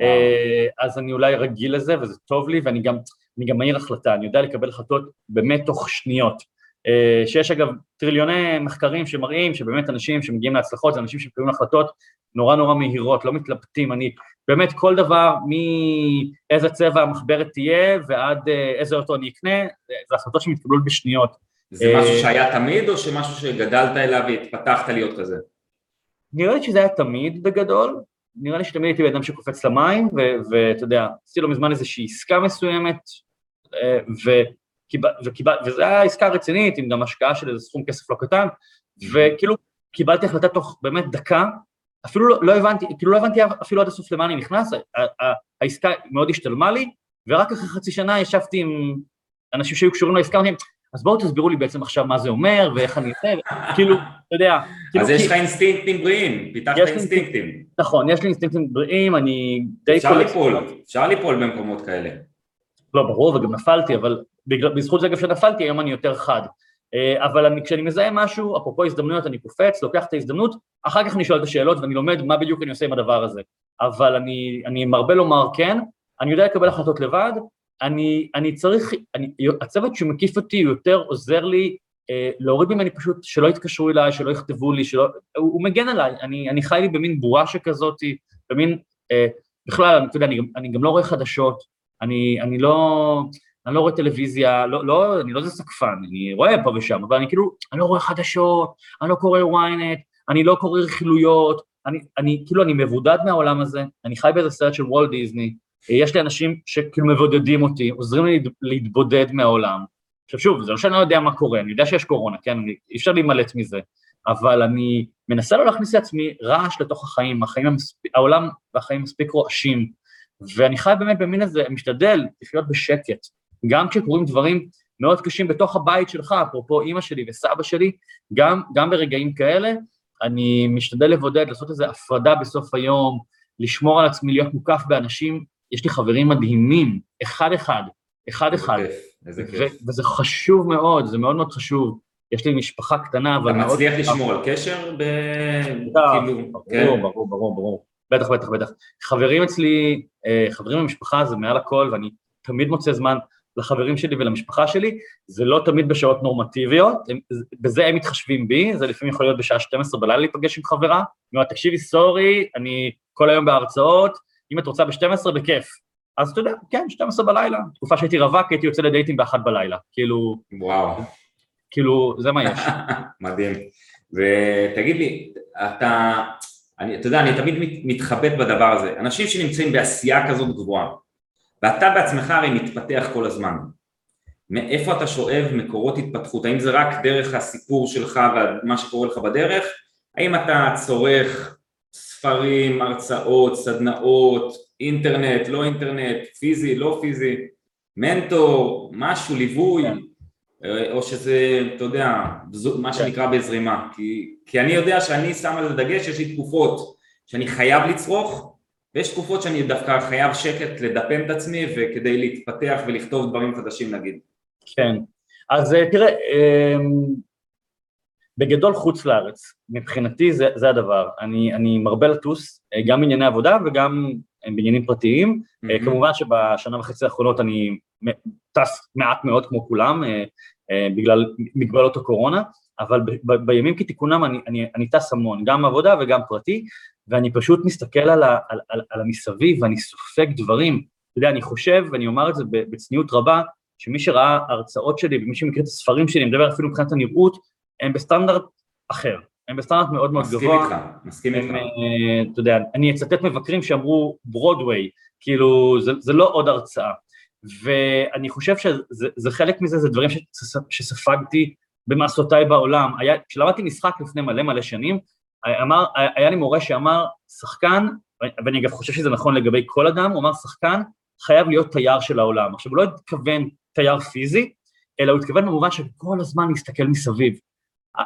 אה, אז אני אולי רגיל לזה וזה טוב לי ואני גם, אני גם מהיר החלטה, אני יודע לקבל החלטות באמת תוך שניות. אה, שיש אגב טריליוני מחקרים שמראים שבאמת אנשים שמגיעים להצלחות זה אנשים שמקבלים החלטות נורא נורא מהירות, לא מתלבטים, אני באמת כל דבר מאיזה צבע המחברת תהיה ועד אה, איזה אוטו אני אקנה, זה החלטות שמתקבלות בשניות. זה משהו שהיה תמיד או שמשהו שגדלת אליו והתפתחת להיות כזה? נראה לי שזה היה תמיד בגדול, נראה לי שתמיד הייתי בן אדם שקופץ למים, ואתה יודע, עשיתי לא מזמן איזושהי עסקה מסוימת, אה, וזו הייתה עסקה רצינית, עם גם השקעה של איזה סכום כסף לא קטן, וכאילו קיבלתי החלטה תוך באמת דקה, אפילו לא, לא הבנתי, כאילו לא הבנתי אפילו עד הסוף למה אני נכנס, העסקה מאוד השתלמה לי, ורק אחרי חצי שנה ישבתי עם אנשים שהיו קשורים לעסקה, אמרתי אז בואו תסבירו לי בעצם עכשיו מה זה אומר ואיך אני עושה, [laughs] כאילו, אתה יודע. כאילו, אז יש לך אינסטינקטים בריאים, פיתחת אינסטינקטים. נכון, יש לי אינסטינקטים בריאים, אני די... אפשר ליפול, אפשר ליפול במקומות כאלה. לא, ברור, וגם נפלתי, אבל בזכות זה גם שנפלתי, היום אני יותר חד. אה, אבל אני, כשאני מזהה משהו, אפרופו הזדמנויות, אני קופץ, לוקח את ההזדמנות, אחר כך אני שואל את השאלות ואני לומד מה בדיוק אני עושה עם הדבר הזה. אבל אני, אני מרבה לומר כן, אני יודע לקבל החלטות לבד, אני, אני צריך, אני, הצוות שמקיף אותי יותר עוזר לי אה, להוריד ממני פשוט שלא יתקשרו אליי, שלא יכתבו לי, שלא, הוא, הוא מגן עליי, אני, אני חי לי במין בועה שכזאת, במין, אה, בכלל, אתה יודע, אני, אני גם לא רואה חדשות, אני, אני לא, אני לא רואה טלוויזיה, לא, לא, אני לא איזה סקפן, אני רואה פה ושם, אבל אני כאילו, אני לא רואה חדשות, אני לא קורא ynet, אני לא קורא רכילויות, אני, אני כאילו, אני מבודד מהעולם הזה, אני חי באיזה סרט של וולט דיסני, יש לי אנשים שכאילו מבודדים אותי, עוזרים לי להתבודד מהעולם. עכשיו שוב, זה לא שאני לא יודע מה קורה, אני יודע שיש קורונה, כן, אי אפשר להימלט מזה, אבל אני מנסה לא להכניס לעצמי רעש לתוך החיים, החיים המספ... העולם והחיים מספיק רועשים, ואני חי באמת במין הזה, משתדל לחיות בשקט, גם כשקורים דברים מאוד קשים בתוך הבית שלך, אפרופו אימא שלי וסבא שלי, גם, גם ברגעים כאלה, אני משתדל לבודד, לעשות איזו הפרדה בסוף היום, לשמור על עצמי, להיות מוקף באנשים יש לי חברים מדהימים, אחד-אחד, אחד-אחד. איזה כיף. וזה חשוב מאוד, זה מאוד מאוד חשוב. יש לי משפחה קטנה, אבל מאוד... אתה מצליח לשמור על קשר ב... כאילו... ברור, כן. ברור, ברור, ברור. בטח, בטח, בטח. חברים אצלי, אה, חברים במשפחה זה מעל הכל, ואני תמיד מוצא זמן לחברים שלי ולמשפחה שלי, זה לא תמיד בשעות נורמטיביות, הם, בזה הם מתחשבים בי, זה לפעמים יכול להיות בשעה 12 בלילה להיפגש עם חברה, היא אומרת, תקשיבי, סורי, אני כל היום בהרצאות, אם את רוצה ב-12, בכיף. אז אתה יודע, כן, 12 בלילה, תקופה שהייתי רווק, הייתי יוצא לדייטים באחת בלילה, כאילו... וואו. כאילו, זה מה יש. [laughs] מדהים. ותגיד לי, אתה, אני, אתה יודע, אני תמיד מתחבט בדבר הזה, אנשים שנמצאים בעשייה כזאת גבוהה, ואתה בעצמך הרי מתפתח כל הזמן. מאיפה אתה שואב מקורות התפתחות? האם זה רק דרך הסיפור שלך ומה שקורה לך בדרך? האם אתה צורך ספרים, הרצאות, סדנאות, אינטרנט, לא אינטרנט, פיזי, לא פיזי, מנטור, משהו, ליווי, כן. או שזה, אתה יודע, מה כן. שנקרא בזרימה, כי, כי אני יודע שאני שם על זה דגש, יש לי תקופות שאני חייב לצרוך, ויש תקופות שאני דווקא חייב שקט לדפן את עצמי וכדי להתפתח ולכתוב דברים חדשים נגיד. כן, אז אה, תראה, אמ, בגדול חוץ לארץ, מבחינתי זה, זה הדבר, אני, אני מרבה לטוס, אה, גם בענייני עבודה וגם אה, בעניינים פרטיים, mm-hmm. כמובן שבשנה וחצי האחרונות אני טס מעט מאוד כמו כולם, בגלל מגבלות הקורונה, אבל ב, ב, בימים כתיקונם אני, אני, אני טס המון, גם עבודה וגם פרטי, ואני פשוט מסתכל על, ה, על, על, על המסביב ואני סופג דברים, אתה יודע, אני חושב, ואני אומר את זה בצניעות רבה, שמי שראה הרצאות שלי ומי שמכיר את הספרים שלי, אני מדבר אפילו מבחינת הנראות, הם בסטנדרט אחר, הם בסטנדרט מאוד מאוד מסכים גבוה. מסכים איתך, מסכים איתך. אה, אתה יודע, אני אצטט מבקרים שאמרו ברודוויי, כאילו זה, זה לא עוד הרצאה. ואני חושב שזה חלק מזה, זה דברים שספגתי במסעותיי בעולם. כשלמדתי משחק לפני מלא מלא שנים, אמר, היה לי מורה שאמר, שחקן, ואני אגב חושב שזה נכון לגבי כל אדם, הוא אמר, שחקן חייב להיות תייר של העולם. עכשיו, הוא לא התכוון תייר פיזי, אלא הוא התכוון במובן שכל הזמן להסתכל מסביב.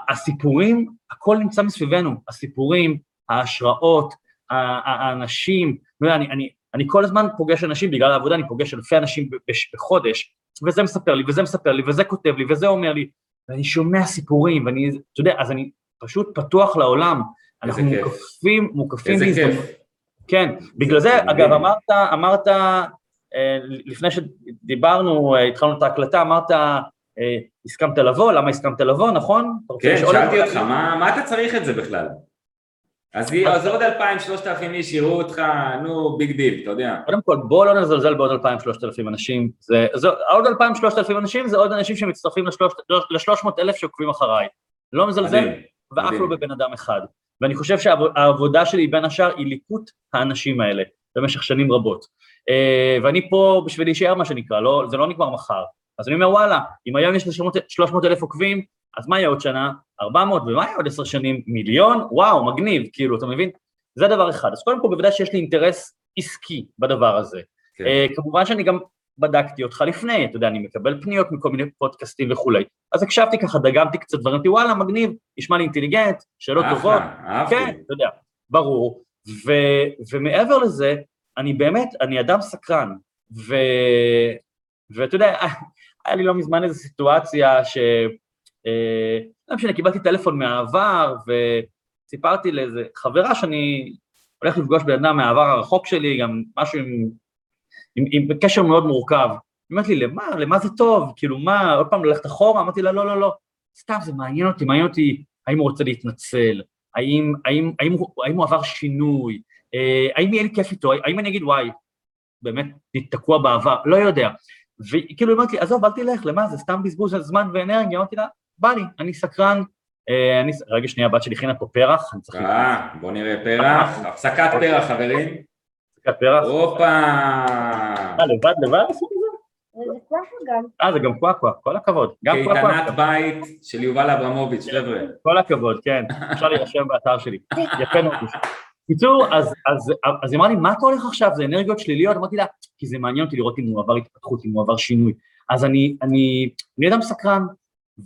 הסיפורים, הכל נמצא מסביבנו, הסיפורים, ההשראות, האנשים, אני, אני, אני כל הזמן פוגש אנשים, בגלל העבודה אני פוגש אלפי אנשים בחודש, וזה מספר לי, וזה מספר לי, וזה כותב לי, וזה אומר לי, ואני שומע סיפורים, ואני, אתה יודע, אז אני פשוט פתוח לעולם, אנחנו מוקפים, מוקפים בהזדמנות. כן, בגלל זה, אגב, אמרת, אמרת, אה, לפני שדיברנו, אה, התחלנו את ההקלטה, אמרת, אה, הסכמת לבוא, למה הסכמת לבוא, נכון? כן, שאלתי אותך, מה, מה אתה צריך את זה בכלל? אז, אז עוד אלפיים, שלושת אלפים איש יראו אותך, נו, big deal, אתה יודע. קודם כל, בוא לא נזלזל בעוד אלפיים, שלושת אלפים אנשים. זה, זה, עוד אלפיים, שלושת אלפים אנשים זה עוד אנשים שמצטרפים לשלוש מאות אלף שעוקבים אחריי. לא מזלזל, ואף לא בבן אדם אחד. ואני חושב שהעבודה שלי בין השאר היא ליקוט האנשים האלה במשך שנים רבות. אה, ואני פה בשביל להישאר מה שנקרא, לא, זה לא נגמר מחר. אז אני אומר וואלה, אם היום יש 300 אלף עוקבים, אז מה יהיה עוד שנה? 400, ומה יהיה עוד עשר שנים? מיליון? וואו, מגניב, כאילו, אתה מבין? זה דבר אחד. אז קודם כל, בוודאי שיש לי אינטרס עסקי בדבר הזה. כן. Uh, כמובן שאני גם בדקתי אותך לפני, אתה יודע, אני מקבל פניות מכל מיני פודקאסטים וכולי. אז הקשבתי ככה, דגמתי קצת דברים, אמרתי, וואלה, מגניב, נשמע לי אינטליגנט, שאלות טובות. אהבתי. כן, אתה יודע, ברור. ו, ומעבר לזה, אני באמת, אני אדם סקרן, ו, ואתה יודע, [laughs] היה לי לא מזמן איזו סיטואציה ש... אה, לא משנה, קיבלתי טלפון מהעבר, וסיפרתי לאיזה חברה שאני הולך לפגוש בן אדם מהעבר הרחוק שלי, גם משהו עם, עם, עם קשר מאוד מורכב. היא אומרת לי, למה? למה זה טוב? כאילו, מה, עוד פעם ללכת אחורה? אמרתי לה, לא, לא, לא, סתם, זה מעניין אותי, מעניין אותי האם הוא רוצה להתנצל, האם, האם, האם, האם הוא עבר שינוי, אה, האם יהיה לי כיף איתו, האם אני אגיד, וואי, באמת, תקוע בעבר, לא יודע. וכאילו אמרתי לי, עזוב, אל תלך, למה זה סתם בזבוז של זמן ואנרגיה? אמרתי לה, בא לי, אני סקרן. אה, אני, רגע שנייה, הבת שלי הכינה פה פרח, אני צריך... אה, בוא נראה פרח, הפסקת פרח, חברים. הפסקת פרח. הופה. אה, לבד, לבד עשו את זה? אה, זה גם קוואקווה, כל הכבוד. גם קוואקווה. קייטנת בית של יובל אברמוביץ', חבר'ה. כל הכבוד, כן. אפשר להירשם באתר שלי. יפה מאוד. קיצור, אז, אז, אז היא אמרה לי, מה אתה הולך עכשיו? זה אנרגיות שליליות? אמרתי לה, כי זה מעניין אותי לראות אם הוא עבר התפתחות, אם הוא עבר שינוי. אז אני, אני, אני אדם סקרן,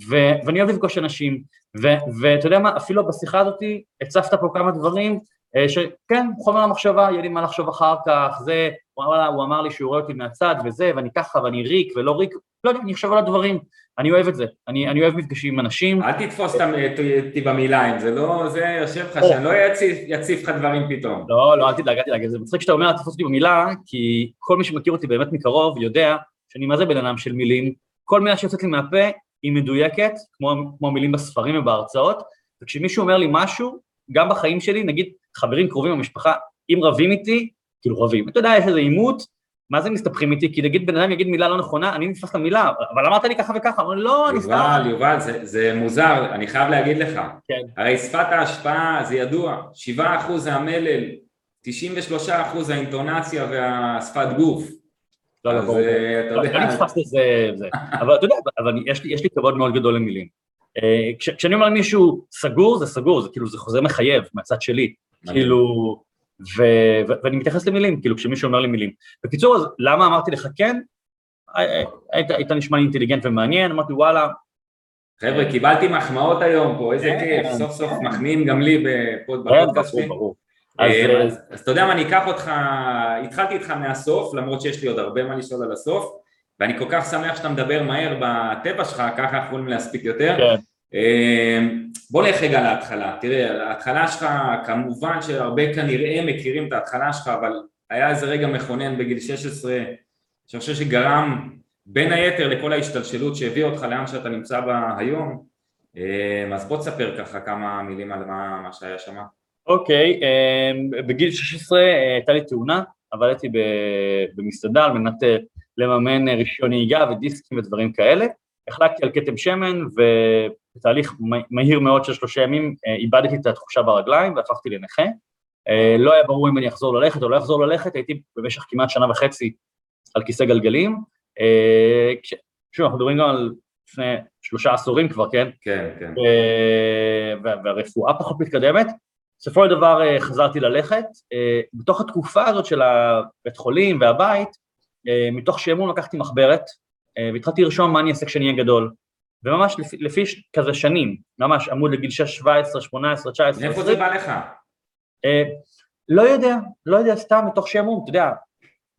ו- ואני אוהב לפגוש אנשים, ואתה יודע מה, אפילו בשיחה הזאת הצפת פה כמה דברים, שכן, חומר למחשבה, יהיה לי מה לחשוב אחר כך, זה, אמר, הוא אמר לי שהוא רואה אותי מהצד וזה, ואני ככה, ואני ריק ולא ריק, לא יודע, אני אחשוב על הדברים, אני אוהב את זה, אני, אני אוהב מפגשים עם אנשים. אל תתפוס אותי במילה, אם זה לא, זה יושב לך, שאני לא יציף לך דברים פתאום. לא, לא, אל תדאג, אל תדאג, זה מצחיק שאתה אומר, אל תתפוס אותי במילה, כי כל מי שמכיר אותי באמת מקרוב יודע שאני מה זה בן אדם של מילים, כל מילה שיוצאת לי מהפה היא מדויקת, כמו, כמו מילים בספרים ובהרצאות, וכשמישהו אומר לי משהו, גם בחיים שלי, נגיד חברים קרובים במשפחה, אם רבים איתי, כאילו רבים, אתה יודע, יש איזה עימות, מה זה מסתבכים איתי? כי נגיד בן אדם יגיד מילה לא נכונה, אני נתפס למילה, אבל אמרת לי ככה וככה, אמרו לא, אני סתם... יובל, יובל, זה, זה מוזר, אני חייב להגיד לך. כן. הרי שפת ההשפעה זה ידוע, 7% זה המלל, 93% האינטונציה והשפת גוף. לא, לא, ברור. אה, אתה לא, לא נתפס לזה, זה. אבל אתה יודע, אבל יש לי, כבוד מאוד גדול למילים. אה, כש, כשאני אומר למישהו סגור, זה סגור, זה כאילו, זה חוזה מחייב מהצד שלי. כאילו, ו, ו, ואני מתייחס למילים, כאילו, כשמישהו אומר לי מילים. בקיצור, אז למה אמרתי לך כן? אה, אה, היית, היית נשמע לי אינטליגנט ומעניין, אמרתי וואלה, חבר'ה, קיבלתי מחמאות היום פה, איזה כן. כיף, סוף סוף מחמיאים גם לי בפוד- כן, בפודקאסט ברור, שלי. ברור. אז, אה, אתה יודע מה, אני אקח אותך, התחלתי איתך מהסוף, למרות שיש לי עוד הרבה מה לשאול על הסוף, ואני כל כך שמח שאתה מדבר מהר בטבע שלך, ככה אנחנו יכולים להספיק יותר. אה, בוא נלך רגע להתחלה, תראה, ההתחלה שלך, כמובן שהרבה כנראה מכירים את ההתחלה שלך, אבל היה איזה רגע מכונן בגיל 16, שאני חושב שגרם בין היתר לכל ההשתלשלות שהביאה אותך לאן שאתה נמצא בה היום, אה, אז בוא תספר ככה כמה מילים על מה, מה שהיה שם. אוקיי, אה, בגיל 16 אה, הייתה לי תאונה, עבדתי במסעדה על מנת אה, לממן אה, רישיון נהיגה ודיסקים ודברים כאלה. החלקתי על כתם שמן ובתהליך מ- מהיר מאוד של שלושה ימים אה, איבדתי את התחושה ברגליים והפכתי לנכה. אה, לא היה ברור אם אני אחזור ללכת או לא אחזור ללכת, הייתי במשך כמעט שנה וחצי על כיסא גלגלים. אה, שוב, אנחנו מדברים גם על לפני שלושה עשורים כבר, כן? כן, כן. אה, וה- והרפואה פחות מתקדמת. בסופו של דבר חזרתי ללכת. בתוך התקופה הזאת של הבית חולים והבית, מתוך שעמום לקחתי מחברת, והתחלתי לרשום מה אני אעשה כשאני אהיה גדול. וממש לפי, לפי כזה שנים, ממש עמוד לגיל 6, 17, 18, 19, מאיפה זה בא לך? אה, לא יודע, לא יודע, סתם מתוך שעמום, אתה יודע,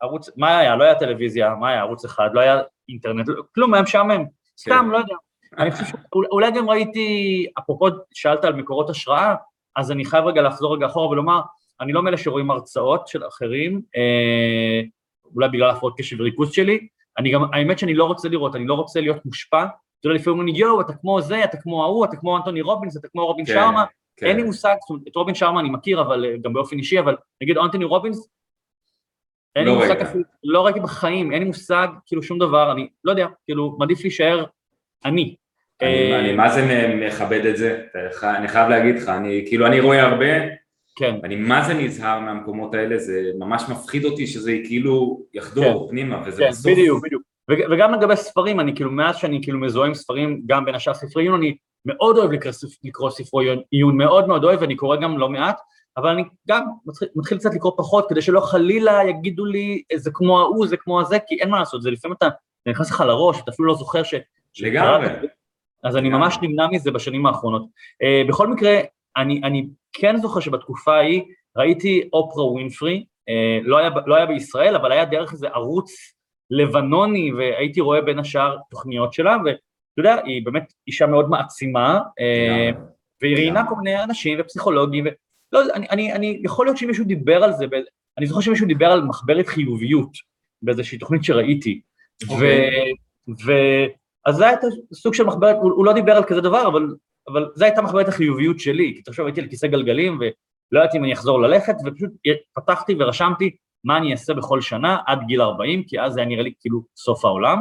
ערוץ, מה היה? לא היה טלוויזיה, מה היה? ערוץ אחד, לא היה אינטרנט, לא- כלום, היה משעמם, סתם, כן. לא יודע. אני חושב שאולי גם ראיתי, אפרופו שאלת על מקורות השראה, אז אני חייב רגע לחזור רגע אחורה ולומר, אני לא מאלה שרואים הרצאות של אחרים, אה, אולי בגלל הפרעות קשב וריכוז שלי, אני גם, האמת שאני לא רוצה לראות, אני לא רוצה להיות מושפע, אתה יודע, לפעמים אומרים לי, יואו, אתה כמו זה, אתה כמו ההוא, אתה כמו אנטוני רובינס, אתה כמו רובין כן, שרמה, כן. אין לי מושג, זאת אומרת, את רובין שרמה אני מכיר, אבל אה, גם באופן אישי, אבל נגיד אנטוני רובינס, אין לי לא מושג. אפילו, לא ראיתי בחיים, אין לי מושג, כאילו שום דבר, אני לא יודע, כאילו, מעדיף להישאר אני. אני, אה, אני מה זה מכבד את זה, אני חייב להגיד לך, אני כאילו אני רואה הרבה, כן, ואני מה זה נזהר מהמקומות האלה, זה ממש מפחיד אותי שזה כאילו יחדור פנימה, וזה כן, בסוף, בדיוק, בדיוק. וג- וגם לגבי ספרים, אני כאילו, מאז שאני כאילו מזוהה עם ספרים, גם בין השאר ספרי עיון, אני מאוד אוהב לקרוא, לקרוא ספרי עיון- מאוד מאוד אוהב, ואני קורא גם לא מעט, אבל אני גם מתחיל, מתחיל קצת לקרוא פחות, כדי שלא חלילה יגידו לי, "אה, זה כמו ההוא, זה כמו הזה, כי אין מה לעשות, זה לפעמים אתה, זה נכנס לך לראש, אתה אפילו לא זוכר ש... לגמרי. אז אני. ממש נמנע מזה בשנים האחרונות. Uh, בכל מקרה, אני, אני כן זוכר שבתקופה ההיא ראיתי אופרה ווינפרי, uh, לא, היה, לא היה בישראל, אבל היה דרך איזה ערוץ לבנוני, והייתי רואה בין השאר תוכניות שלה, ואתה יודע, היא באמת אישה מאוד מעצימה, לגמרי. והיא ראיינה. כל מיני אנשים ופסיכולוגים, ולא יודע, אני, אני, אני, יכול להיות שמישהו דיבר על זה, אני זוכר שמישהו דיבר על מחברת חיוביות באיזושהי תוכנית שראיתי, ו... אוקיי. ו... אז זה היה את הסוג של מחברת, הוא, הוא לא דיבר על כזה דבר, אבל, אבל זו הייתה מחברת החיוביות שלי, כי תחשוב, הייתי על כיסא גלגלים, ולא ידעתי אם אני אחזור ללכת, ופשוט פתחתי ורשמתי מה אני אעשה בכל שנה עד גיל 40, כי אז זה היה נראה לי כאילו סוף העולם.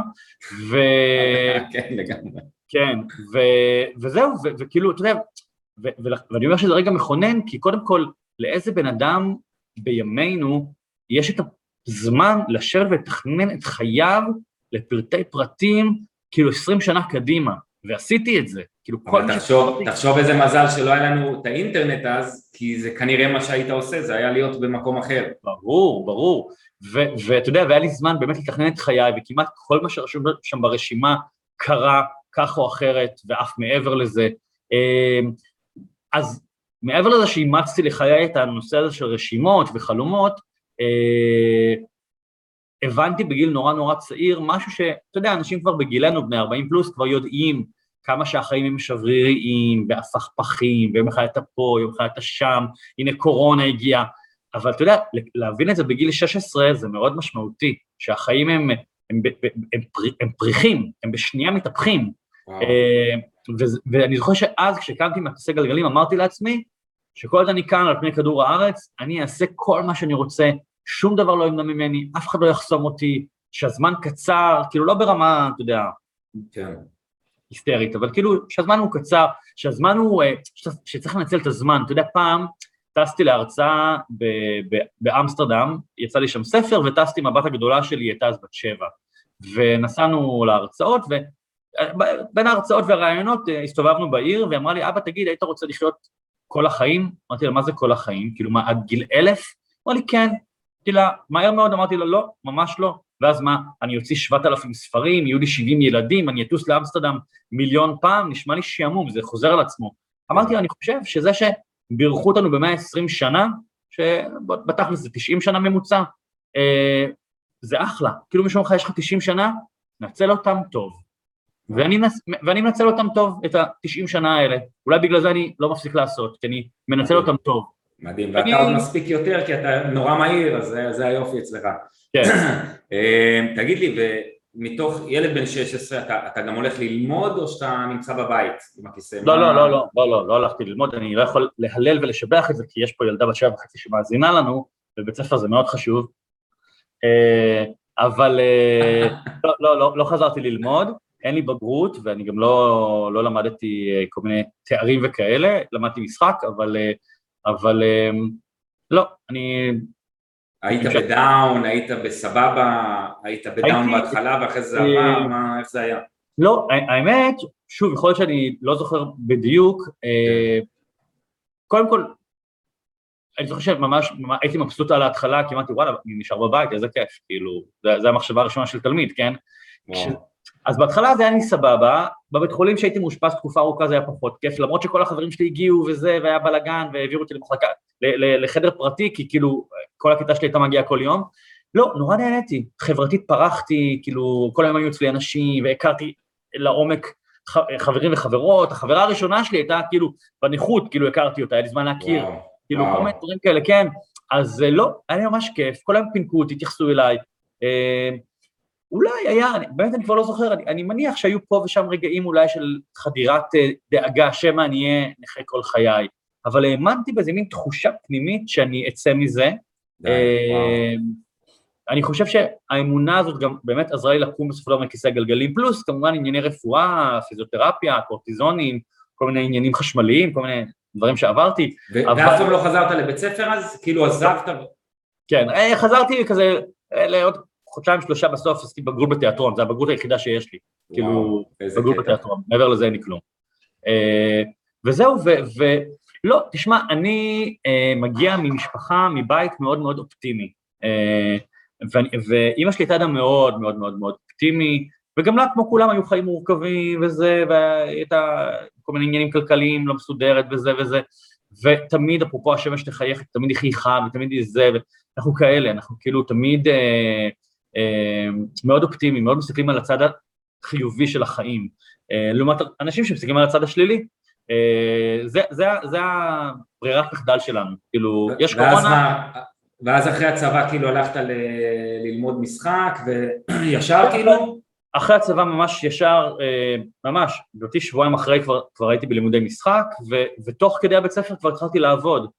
ו... [laughs] כן, לגמרי. כן, ו, וזהו, ו, וכאילו, אתה יודע, ו, ו, ואני אומר שזה רגע מכונן, כי קודם כל, לאיזה בן אדם בימינו יש את הזמן לשבת ולתכנן את חייו לפרטי פרטים, כאילו 20 שנה קדימה, ועשיתי את זה, כאילו כל אבל מה תחשוב, שעשיתי- תחשוב איזה מזל שלא היה לנו את האינטרנט אז, כי זה כנראה מה שהיית עושה, זה היה להיות במקום אחר. ברור, ברור. ואתה יודע, והיה לי זמן באמת לתכנן את חיי, וכמעט כל מה שרשום שם ברשימה קרה כך או אחרת, ואף מעבר לזה. אמ, אז מעבר לזה שאימצתי לחיי את הנושא הזה של רשימות וחלומות, אה, הבנתי בגיל נורא נורא צעיר משהו שאתה יודע, אנשים כבר בגילנו, בני 40 פלוס, כבר יודעים כמה שהחיים הם שבריריים, והפכפכים, ויום אחד אתה פה, יום אחד אתה שם, הנה קורונה הגיעה, אבל אתה יודע, להבין את זה בגיל 16 זה מאוד משמעותי, שהחיים הם, הם, הם, הם, הם, פר- הם פריחים, הם בשנייה מתהפכים. אה, ואני זוכר שאז כשקמתי מהכיסא גלגלים אמרתי לעצמי, שכל עוד אני כאן על פני כדור הארץ, אני אעשה כל מה שאני רוצה, שום דבר לא ימנע ממני, אף אחד לא יחסום אותי, שהזמן קצר, כאילו לא ברמה, אתה יודע, כן. היסטרית, אבל כאילו שהזמן הוא קצר, שהזמן הוא, אה, שצריך- לנצל את הזמן, אתה יודע, פעם טסתי להרצאה באמסטרדם, יצא לי שם ספר, וטסתי עם הבת הגדולה שלי, הייתה אז בת שבע. ונסענו להרצאות, ובין ההרצאות והרעיונות אה, הסתובבנו בעיר, והיא אמרה לי, אבא, תגיד, היית רוצה לחיות כל החיים? אמרתי לה, מה זה כל החיים? כאילו, מה, עד גיל אלף? אמרה לי, כן. אמרתי לה, מהר מאוד, אמרתי לה, לא, ממש לא. ואז מה, אני אוציא 7,000 ספרים, יהיו לי 70 ילדים, אני אטוס לאמסטרדם מיליון פעם, נשמע לי שעמום, זה חוזר על עצמו. אמרתי, אני חושב שזה שבירכו אותנו ב-120 שנה, שבתכלס זה 90 שנה ממוצע, אה, זה אחלה. כאילו מישהו אומר לך, יש לך 90 שנה, נצל אותם טוב. ואני, ואני מנצל אותם טוב, את ה-90 שנה האלה. אולי בגלל זה אני לא מפסיק לעשות, כי אני מנצל אותם טוב. מדהים, ואתה עוד מספיק יותר, כי אתה נורא מהיר, אז זה, זה היופי אצלך. כן. [clears throat] אה, תגיד לי, ומתוך ילד בן 16, אתה, אתה גם הולך ללמוד, או שאתה נמצא בבית עם הכיסא? לא, לא, לא, לא, לא, לא, לא הלכתי ללמוד, אני לא יכול להלל ולשבח את זה, כי יש פה ילדה בת שבע וחצי שמאזינה לנו, ובית ספר זה מאוד חשוב. אה, אבל אה, לא, לא, לא, לא חזרתי ללמוד, אין לי בגרות, ואני גם לא, לא למדתי כל מיני תארים וכאלה, למדתי משחק, אבל אבל אמ, לא, אני... היית בדאון, היית בסבבה, היית בדאון בהתחלה ואחרי זה עבר, מה, איך זה היה? לא, האמת, שוב, יכול להיות שאני לא זוכר בדיוק, אה, קודם כל, אני זוכר שממש הייתי מבסוט על ההתחלה, כי אמרתי, וואלה, אני נשאר בבית, איזה כיף, כאילו, זו המחשבה הראשונה של תלמיד, כן? אז בהתחלה זה היה לי סבבה, בבית חולים שהייתי מאושפז תקופה ארוכה זה היה פחות כיף, למרות שכל החברים שלי הגיעו וזה, והיה בלאגן, והעבירו אותי למחלקה, לחדר פרטי, כי כאילו כל הכיתה שלי הייתה מגיעה כל יום. לא, נורא נהניתי, חברתית פרחתי, כאילו כל היום היו אצלי אנשים, והכרתי לעומק חברים וחברות, החברה הראשונה שלי הייתה כאילו בניחות, כאילו הכרתי אותה, היה לי זמן להכיר, וואו, כאילו וואו. כל מיני דברים כאלה, כן, אז לא, היה לי ממש כיף, כל היום פינקו אותי, התייחסו אליי, אה, אולי היה, אני, באמת אני כבר לא זוכר, אני, אני מניח שהיו פה ושם רגעים אולי של חדירת uh, דאגה, שמא אני אהיה נכה כל חיי, אבל האמנתי באיזה מין תחושה פנימית שאני אצא מזה. uh, אני חושב שהאמונה הזאת גם באמת עזרה לי לקום בסופו של דבר מכיסא גלגלים, פלוס כמובן ענייני רפואה, פיזיותרפיה, קורטיזונים, כל מיני עניינים חשמליים, כל מיני דברים שעברתי. ואף אבל... פעם לא חזרת לבית ספר אז? כאילו עזבת? כן, אה, חזרתי כזה לעוד חודשיים שלושה בסוף עשיתי בגרות בתיאטרון, זו הבגרות היחידה שיש לי, כאילו, בגרות בתיאטרון, מעבר לזה אין לי כלום. Uh, וזהו, ולא, תשמע, אני uh, מגיע ממשפחה, מבית מאוד מאוד אופטימי, uh, ואימא שלי הייתה אדם מאוד מאוד מאוד מאוד אופטימי, וגם לה, כמו כולם, היו חיים מורכבים וזה, והייתה כל מיני עניינים כלכליים, לא מסודרת וזה וזה, ותמיד, אפרופו השמש תחייך, תמיד היא חייכה, ותמיד היא זה, ואנחנו כאלה, אנחנו כאילו תמיד... אה, אה, מאוד אופטימיים, מאוד מסתכלים על הצד החיובי של החיים, אה, לעומת אנשים שמסתכלים על הצד השלילי. אה, זה, זה, זה הברירת מחדל שלנו, כאילו, יש קורונה... ואז אחרי הצבא כאילו הלכת ל... ללמוד משחק וישר [clears throat] כאילו? אחרי הצבא ממש ישר, ממש, באותי שבועיים אחרי כבר, כבר הייתי בלימודי משחק, ו, ותוך כדי הבית ספר כבר התחלתי לעבוד.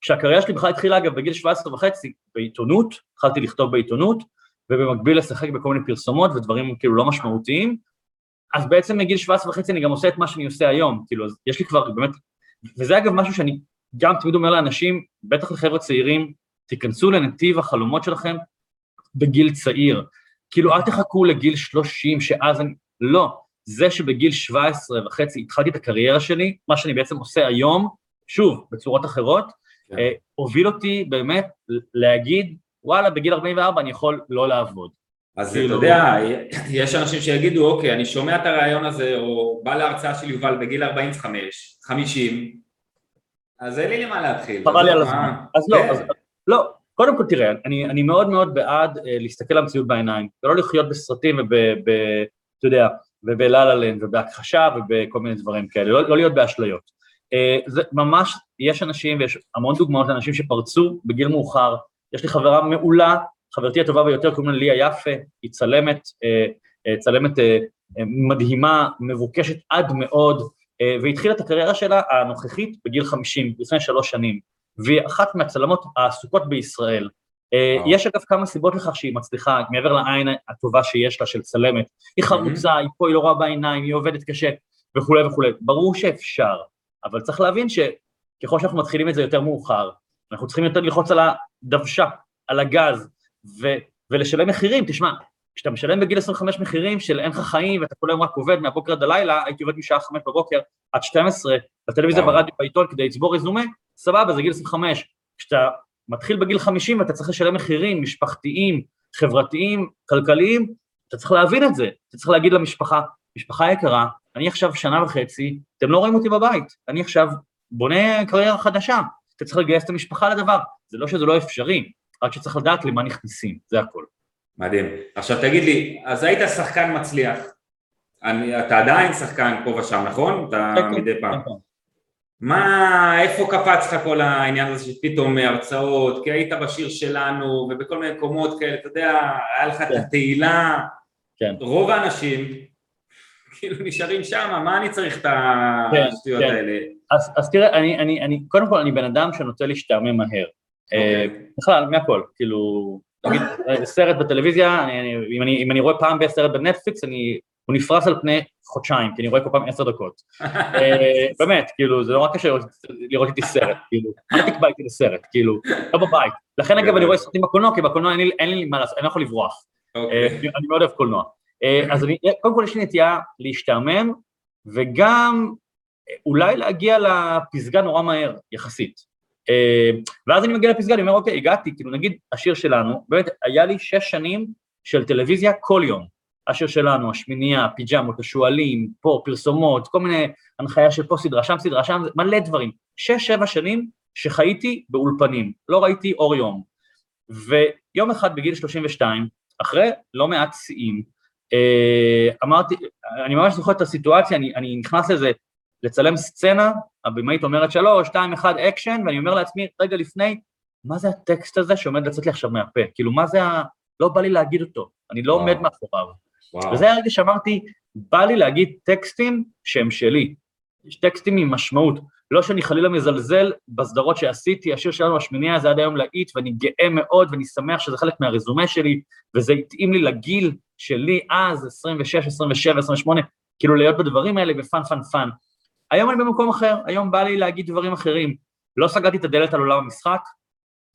כשהקריירה שלי בכלל התחילה אגב בגיל 17 וחצי בעיתונות, התחלתי לכתוב בעיתונות, ובמקביל לשחק בכל מיני פרסומות ודברים כאילו לא משמעותיים, אז בעצם מגיל 17 וחצי אני גם עושה את מה שאני עושה היום, כאילו, אז יש לי כבר באמת, וזה אגב משהו שאני גם תמיד אומר לאנשים, בטח לחבר'ה צעירים, תיכנסו לנתיב החלומות שלכם בגיל צעיר, כאילו אל תחכו לגיל 30 שאז אני, לא, זה שבגיל 17 וחצי התחלתי את הקריירה שלי, מה שאני בעצם עושה היום, שוב, בצורות אחרות, הוביל אותי באמת להגיד, וואלה, בגיל 44 אני יכול לא לעבוד. אז אתה יודע, יש אנשים שיגידו, אוקיי, אני שומע את הרעיון הזה, או בא להרצאה של יובל בגיל 45, 50, אז אין לי למה להתחיל. חבל לי על הזמן. אז לא, כן. אז לא, קודם כל תראה, אני, אני מאוד מאוד בעד אה, להסתכל על המציאות בעיניים, ולא לחיות בסרטים וב... ב, אתה יודע, ובלה לה ובהכחשה ובכל מיני דברים כאלה, לא, לא להיות באשליות. אה, זה ממש, יש אנשים ויש המון דוגמאות לאנשים שפרצו בגיל מאוחר, יש לי חברה מעולה, חברתי הטובה ביותר קוראים לה ליה יפה, היא צלמת, אה, אה, צלמת מדהימה, מבוקשת עד מאוד, והתחילה את הקריירה שלה הנוכחית בגיל 50, לפני שלוש שנים, והיא אחת מהצלמות העסוקות בישראל. יש אגב כמה סיבות לכך שהיא מצליחה, מעבר לעין הטובה שיש לה של צלמת, היא חרוצה, היא פה, היא לא רואה בעיניים, היא עובדת קשה וכולי וכולי, ברור שאפשר, אבל צריך להבין ככל שאנחנו מתחילים את זה יותר מאוחר, אנחנו צריכים יותר ללחוץ על הדוושה, על הגז, ו, ולשלם מחירים, תשמע, כשאתה משלם בגיל 25 מחירים של אין לך חיים ואתה כל היום רק עובד מהבוקר עד הלילה, הייתי עובד משעה 5 בבוקר עד 12, בטלוויזיה, ברדיו, בעיתון כדי לצבור רזומה, סבבה, זה גיל 25. כשאתה מתחיל בגיל 50 ואתה צריך לשלם מחירים משפחתיים, חברתיים, כלכליים, אתה צריך להבין את זה, אתה צריך להגיד למשפחה, משפחה יקרה, אני עכשיו שנה וחצי, אתם לא רואים אותי בבית, אני עכשיו בונה קריירה חדשה, אתה צריך לגייס את המשפחה לדבר, זה לא שזה לא אפשרי, רק שצריך לדעת למה נכנסים, זה הכל. מדהים. עכשיו תגיד לי, אז היית שחקן מצליח, אני, אתה עדיין שחקן פה ושם, נכון? אתה כן, כן, מדי פעם. כן, מה, איפה קפץ לך כל העניין הזה שפתאום הרצאות, כי היית בשיר שלנו ובכל מיני מקומות כאלה, אתה יודע, היה לך את התהילה, רוב האנשים כאילו נשארים שם, מה אני צריך את השטויות האלה? אז תראה, אני, קודם כל אני בן אדם שנוטה להשתעמם מהר. אה, אוקיי. בכלל, מהכל, כאילו, נגיד, סרט בטלוויזיה, אני, אם, אני, אם אני רואה פעם בסרט בנטפליקס, אני, הוא נפרס על פני חודשיים, כי אני רואה כל פעם עשר דקות. [laughs] אה, באמת, כאילו, זה נורא קשה לראות איתי סרט, כאילו, אל תקבע איתי לסרט, כאילו, לא בבית. לכן אגב אני רואה סרטים בקולנוע, כי בקולנוע אין לי, אין לי מה לעשות, אני לא יכול לברוח. אוקיי. אה, אני מאוד אוהב קולנוע. אז אני, קודם כל יש לי נטייה להשתעמם, וגם אולי להגיע לפסגה נורא מהר, יחסית. אה, ואז אני מגיע לפסגה, אני אומר, אוקיי, הגעתי, כאילו נגיד השיר שלנו, באמת, היה לי שש שנים של טלוויזיה כל יום. השיר שלנו, השמינייה, פיג'מות, השועלים, פה, פרסומות, כל מיני הנחיה של פה סדרה, שם סדרה, שם, מלא דברים. שש, שבע שנים שחייתי באולפנים, לא ראיתי אור יום. ויום אחד בגיל 32, אחרי לא מעט שיאים, אה, אמרתי, אני ממש זוכר את הסיטואציה, אני, אני נכנס לזה לצלם סצנה, הבמאית אומרת שלוש, שתיים, אחד, אקשן, ואני אומר לעצמי, רגע לפני, מה זה הטקסט הזה שעומד לצאת לי עכשיו מהפה? כאילו, מה זה ה... לא בא לי להגיד אותו, אני לא וואו. עומד מאחוריו. וואו. וזה הרגע שאמרתי, בא לי להגיד טקסטים שהם שלי. יש טקסטים עם משמעות. לא שאני חלילה מזלזל בסדרות שעשיתי, השיר שלנו, השמיניה, זה עד היום להיט, ואני גאה מאוד, ואני שמח שזה חלק מהרזומה שלי, וזה התאים לי לגיל שלי אז, 26, 27, 28, כאילו להיות בדברים האלה ו fun fun fun. היום אני במקום אחר, היום בא לי להגיד דברים אחרים. לא סגרתי את הדלת על עולם המשחק,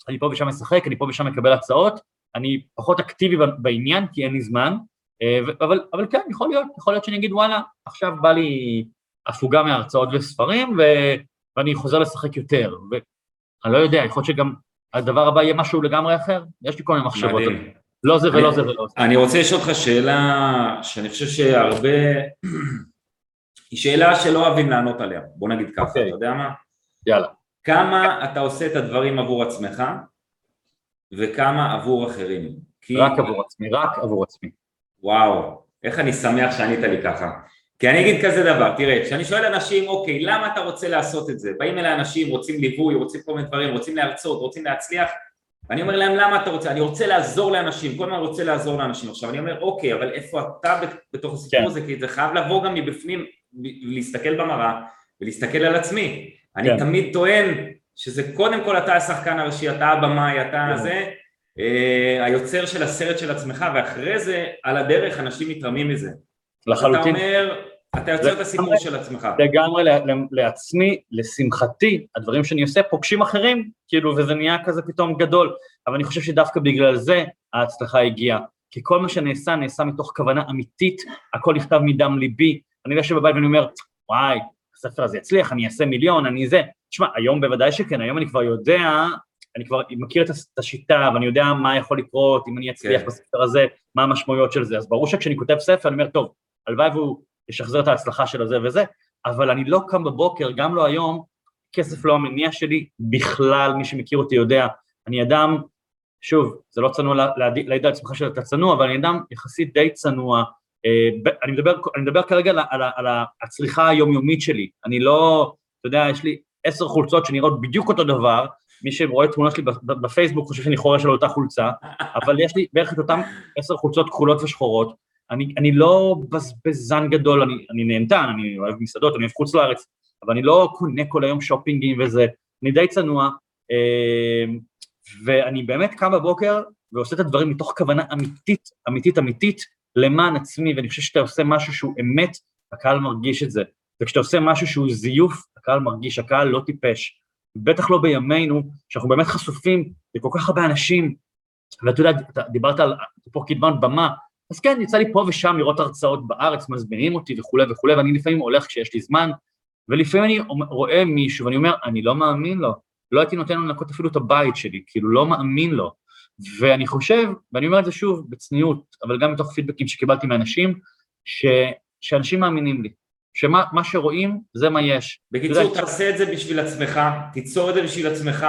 אני פה ושם משחק, אני פה ושם מקבל הצעות, אני פחות אקטיבי בעניין כי אין לי זמן, אה, אבל, אבל כן, יכול להיות, יכול להיות שאני אגיד וואלה, עכשיו בא לי הפוגה מהרצאות וספרים ו, ואני חוזר לשחק יותר, ואני לא יודע, יכול להיות שגם הדבר הבא יהיה משהו לגמרי אחר, יש לי כל מיני מחשבות. לא זה ולא זה ולא זה. אני רוצה לשאול אותך שאלה שאני חושב שהרבה היא שאלה שלא אוהבים לענות עליה, בוא נגיד ככה, okay. אוקיי. אתה יודע מה? יאללה. כמה אתה עושה את הדברים עבור עצמך וכמה עבור אחרים? כי... רק עבור עצמי, רק עבור עצמי. וואו, איך אני שמח שענית לי ככה. כי אני אגיד כזה דבר, תראה, כשאני שואל אנשים, אוקיי, למה אתה רוצה לעשות את זה? באים אליי אנשים, רוצים ליווי, רוצים כל מיני דברים, רוצים להרצות, רוצים להצליח, ואני אומר להם, למה אתה רוצה? אני רוצה לעזור לאנשים, כל הזמן רוצה לעזור לאנשים. עכשיו, אני אומר, אוקיי, אבל איפה אתה בתוך הסיפור כן. הזה? כי זה חייב לבוא גם מבפנים, להסתכל במראה ולהסתכל על עצמי. אני כן. תמיד טוען שזה קודם כל אתה השחקן הראשי, אתה הבמאי, אתה כן. זה, אה, היוצר של הסרט של עצמך, ואחרי זה, על הדרך, אנשים מתרמים מזה. לחלוטין. אתה אומר, אתה יוצר את הסיפור של עצמך. לגמרי לעצמי, לשמחתי, הדברים שאני עושה פוגשים אחרים, כאילו, וזה נהיה כזה פתאום גדול, אבל אני חושב שדווקא בגלל זה ההצלחה הגיעה. כי כל מה שנעשה, נעשה מתוך כוונה אמיתית, הכל נכתב מדם ליבי, אני יושב בבית ואני אומר, וואי, הספר הזה יצליח, אני אעשה מיליון, אני זה. תשמע, היום בוודאי שכן, היום אני כבר יודע, אני כבר מכיר את השיטה ואני יודע מה יכול לקרות, אם אני אצליח כן. בספר הזה, מה המשמעויות של זה. אז ברור שכשאני כותב ספר, אני אומר, טוב, הלוואי והוא ישחזר את ההצלחה של הזה וזה, אבל אני לא קם בבוקר, גם לא היום, כסף לא המניע שלי בכלל, מי שמכיר אותי יודע, אני אדם, שוב, זה לא צנוע להעיד על עצמך שאתה צנוע, אבל אני אדם יחסית די צנוע, אה, אני מדבר, אני מדבר כרגע על, על, על הצריכה היומיומית שלי, אני לא, אתה יודע, יש לי עשר חולצות שנראות בדיוק אותו דבר, מי שרואה תמונה שלי בפייסבוק חושב שאני חורש על אותה חולצה, אבל יש לי בערך את אותן עשר חולצות כחולות ושחורות, אני, אני לא בזבזן גדול, אני, אני נהנתן, אני אוהב מסעדות, אני אוהב חוץ לארץ, אבל אני לא קונה כל היום שופינגים וזה, אני די צנוע, אה, ואני באמת קם בבוקר ועושה את הדברים מתוך כוונה אמיתית, אמיתית אמיתית, למען עצמי, ואני חושב שאתה עושה משהו שהוא אמת, הקהל מרגיש את זה. וכשאתה עושה משהו שהוא זיוף, הקהל מרגיש, הקהל לא טיפש. בטח לא בימינו, שאנחנו באמת חשופים לכל כך הרבה אנשים, ואתה יודע, דיברת על פה קדמת במה, אז כן, יצא לי פה ושם לראות הרצאות בארץ, מזמינים אותי וכולי וכולי, ואני לפעמים הולך כשיש לי זמן, ולפעמים אני רואה מישהו ואני אומר, אני לא מאמין לו, לא הייתי נותן לו לנקות אפילו את הבית שלי, כאילו לא מאמין לו. ואני חושב, ואני אומר את זה שוב בצניעות, אבל גם מתוך פידבקים שקיבלתי מאנשים, ש, שאנשים מאמינים לי, שמה שרואים זה מה יש. בקיצור, תעשה את זה בשביל עצמך, תיצור את זה בשביל עצמך.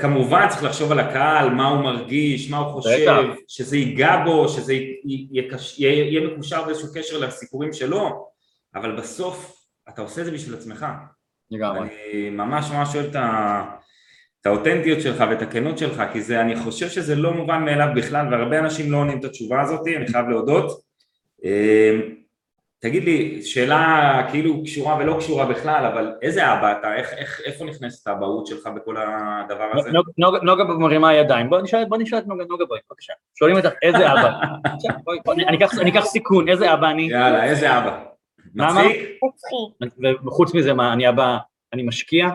כמובן צריך לחשוב על הקהל, מה הוא מרגיש, מה הוא חושב, שזה ייגע בו, שזה יהיה מקושר באיזשהו קשר לסיפורים שלו, אבל בסוף אתה עושה את זה בשביל עצמך. לגמרי. אני ממש ממש אוהב את האותנטיות שלך ואת הכנות שלך, כי זה, אני חושב שזה לא מובן מאליו בכלל, והרבה אנשים לא עונים את התשובה הזאת, אני חייב להודות. תגיד לי, שאלה כאילו קשורה ולא קשורה בכלל, אבל איזה אבא אתה? איך, איך, איפה נכנסת האבהות שלך בכל הדבר הזה? נוג, נוג, נוגה מרימה ידיים, בוא נשאל, בוא נשאל את נוגה, נוגה בואי, בבקשה. שואלים אותך איזה אבא. בואי, בואי, אני, אקח, אני אקח סיכון, איזה אבא אני? יאללה, איזה אבא? מצחיק? מצחיק. וחוץ מזה, מה, אני אבא, אני משקיע?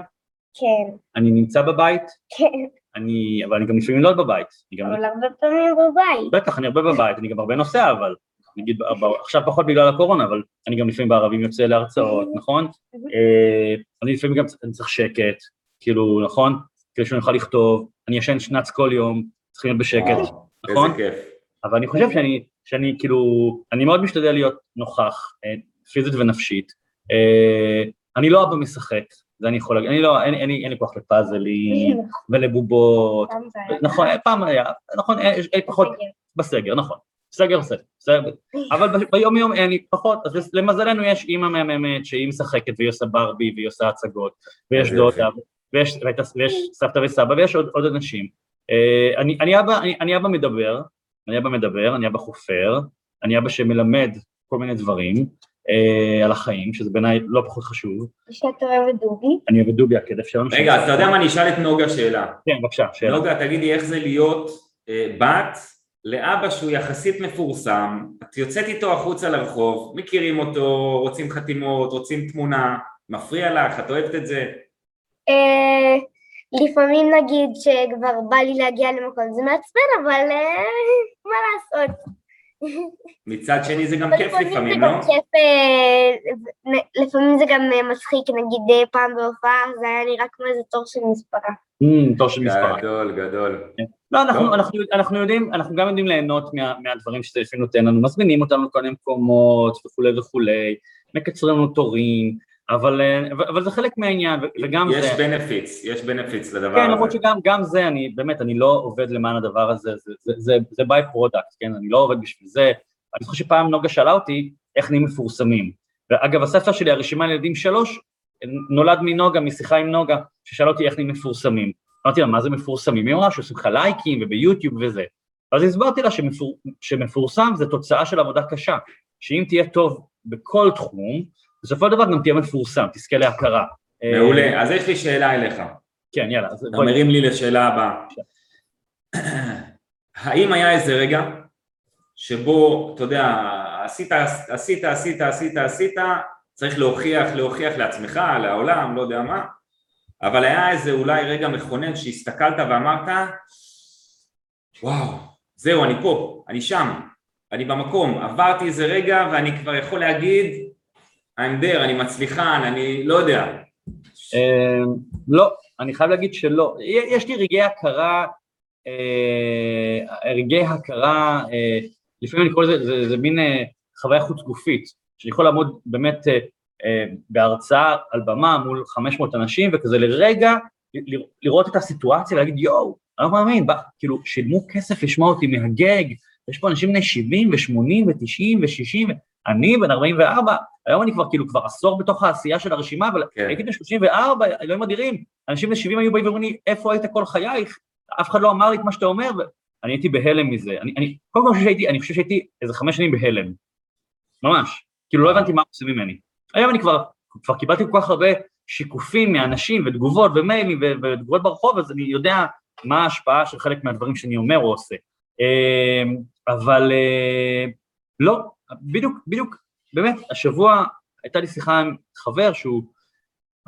כן. אני נמצא בבית? כן. אני, אבל אני גם לפעמים לא בבית. אבל הרבה פעמים בבית. בטח, אני הרבה בבית, אני גם הרבה נוסע, אבל נגיד עכשיו פחות בגלל הקורונה, אבל אני גם לפעמים בערבים יוצא להרצאות, נכון? אה, אני לפעמים גם צריך שקט, כאילו, נכון? כדי שאני אוכל לכתוב, אני ישן שנץ כל יום, צריכים להיות בשקט, נכון? איזה כיף. אבל אני חושב שאני, שאני כאילו, אני מאוד משתדל להיות נוכח, אה, פיזית ונפשית. אה, אני לא אבא משחק, זה אני יכול להגיד, אני לא, אין, אין, אין לי כוח לפאזלים [laughs] ולבובות, נכון, פעם היה, נכון, פחות, בסגר, נכון, סגר סגר, אבל ביום יום אין לי פחות, אז למזלנו יש אימא מהממת שהיא משחקת והיא עושה ברבי והיא עושה הצגות, ויש דודה, ויש, ויש סבתא וסבא ויש עוד, עוד אנשים. אה, אני, אני, אבא, אני, אני אבא מדבר, אני אבא מדבר, אני אבא חופר, אני אבא שמלמד כל מיני דברים, אה, על החיים, שזה בעיניי לא פחות חשוב. שאתה אוהב את דובי? אני אוהב את דובי הכלב שלנו. רגע, אז אתה יודע מה, אני אשאל את נוגה שאלה. כן, בבקשה, שאלה. נוגה, תגידי איך זה להיות אה, בת לאבא שהוא יחסית מפורסם, את יוצאת איתו החוצה לרחוב, מכירים אותו, רוצים חתימות, רוצים תמונה, מפריע לך, את אוהבת את זה? אה, לפעמים נגיד שכבר בא לי להגיע למקום, זה מעצבן, אבל אה, מה לעשות. מצד שני זה גם כיף לפעמים, לא? אה, לפעמים זה גם מצחיק, נגיד פעם בהופעה זה היה נראה כמו איזה תור של מספרה. תור של מספרה. גדול, גדול. כן. לא, אנחנו, אנחנו, אנחנו יודעים, אנחנו גם יודעים ליהנות מה, מהדברים שזה לפעמים נותן לנו, מזמינים אותנו לכל מיני מקומות וכולי וכולי, מקצרים לנו תורים, אבל, אבל זה חלק מהעניין, וגם יש זה... יש benefits, יש benefits לדבר כן, הזה. כן, למרות שגם זה, אני באמת, אני לא עובד למען הדבר הזה, זה, זה, זה, זה by-product, כן, אני לא עובד בשביל זה. אני חושב שפעם נוגה שאלה אותי איך נהיים מפורסמים. ואגב, הספר שלי, הרשימה לילדים שלוש, נולד מנוגה, משיחה עם נוגה, ששאלה אותי איך נהיים מפורסמים. אמרתי לה, מה זה מפורסמים? היא אמרה שעושים לך לייקים וביוטיוב וזה. אז הסברתי לה שמפור, שמפורסם זה תוצאה של עבודה קשה, שאם תהיה טוב בכל תחום, בסופו של דבר גם תהיה מפורסם, תזכה להכרה. מעולה, אז יש לי שאלה אליך. כן, יאללה. אתה מרים לי לשאלה הבאה. [clears throat] האם היה איזה רגע שבו, אתה יודע, עשית, עשית, עשית, עשית, עשית, צריך להוכיח, להוכיח לעצמך, לעולם, לא יודע מה, אבל היה איזה אולי רגע מכונן שהסתכלת ואמרת, וואו, זהו, אני פה, אני שם, אני במקום, עברתי איזה רגע ואני כבר יכול להגיד, I'm there, אני מצליחן, אני לא יודע. אמ, לא, אני חייב להגיד שלא. יש לי רגעי הכרה, אה, רגעי הכרה, אה, לפעמים אני קורא לזה, זה, מין אה, חוויה חוץ גופית, שאני יכול לעמוד באמת בהרצאה על במה מול 500 אנשים, וכזה לרגע לראות את הסיטואציה, להגיד יואו, אני לא מאמין, כאילו שילמו כסף לשמוע אותי מהגג, יש פה אנשים בני 70 ו-80 ו-90 ו-60, אני בן 44, היום אני כבר כאילו כבר עשור בתוך העשייה של הרשימה, אבל כן. הייתי בן 34, אלוהים אדירים, אנשים בני 70 היו באים ואומרים לי, איפה היית כל חייך? אף אחד לא אמר לי את מה שאתה אומר, ואני הייתי בהלם מזה. אני, אני, קודם כל שהייתי, אני חושב שהייתי איזה חמש שנים בהלם, ממש, כאילו לא הבנתי מה עושים ממני. היום אני כבר, כבר קיבלתי כל כך הרבה שיקופים מאנשים ותגובות ומיילים ותגובות ברחוב, אז אני יודע מה ההשפעה של חלק מהדברים שאני אומר או עושה. אמ, אבל אה, לא, בדיוק, בדיוק, באמת, השבוע הייתה לי שיחה עם חבר שהוא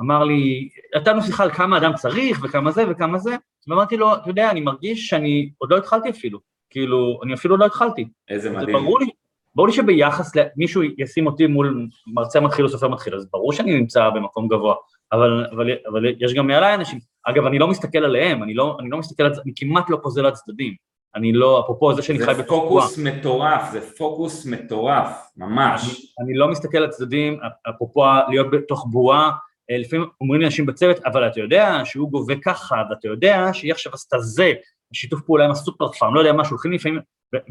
אמר לי, נתנו שיחה על כמה אדם צריך וכמה זה וכמה זה, ואמרתי לו, אתה יודע, אני מרגיש שאני עוד לא התחלתי אפילו, כאילו, אני אפילו לא התחלתי. איזה מדהים. ברור לי, ברור לי שביחס למישהו ישים אותי מול מרצה מתחיל או סופר מתחיל, אז ברור שאני נמצא במקום גבוה, אבל, אבל, אבל יש גם מעליי אנשים, אגב, אני לא מסתכל עליהם, אני לא, אני לא מסתכל אני כמעט לא פוזל לצדדים, אני לא, אפרופו זה שאני חי בתוך זה פוקוס מטורף, זה פוקוס מטורף, ממש. אני, אני לא מסתכל על הצדדים, אפרופו להיות בתוך בועה, אה, לפעמים אומרים לי אנשים בצוות, אבל אתה יודע שהוא גובה ככה, ואתה יודע שהיא עכשיו עשתה זה, שיתוף פעולה עם הסופר פארם, לא יודע מה, שולחים לי לפעמים,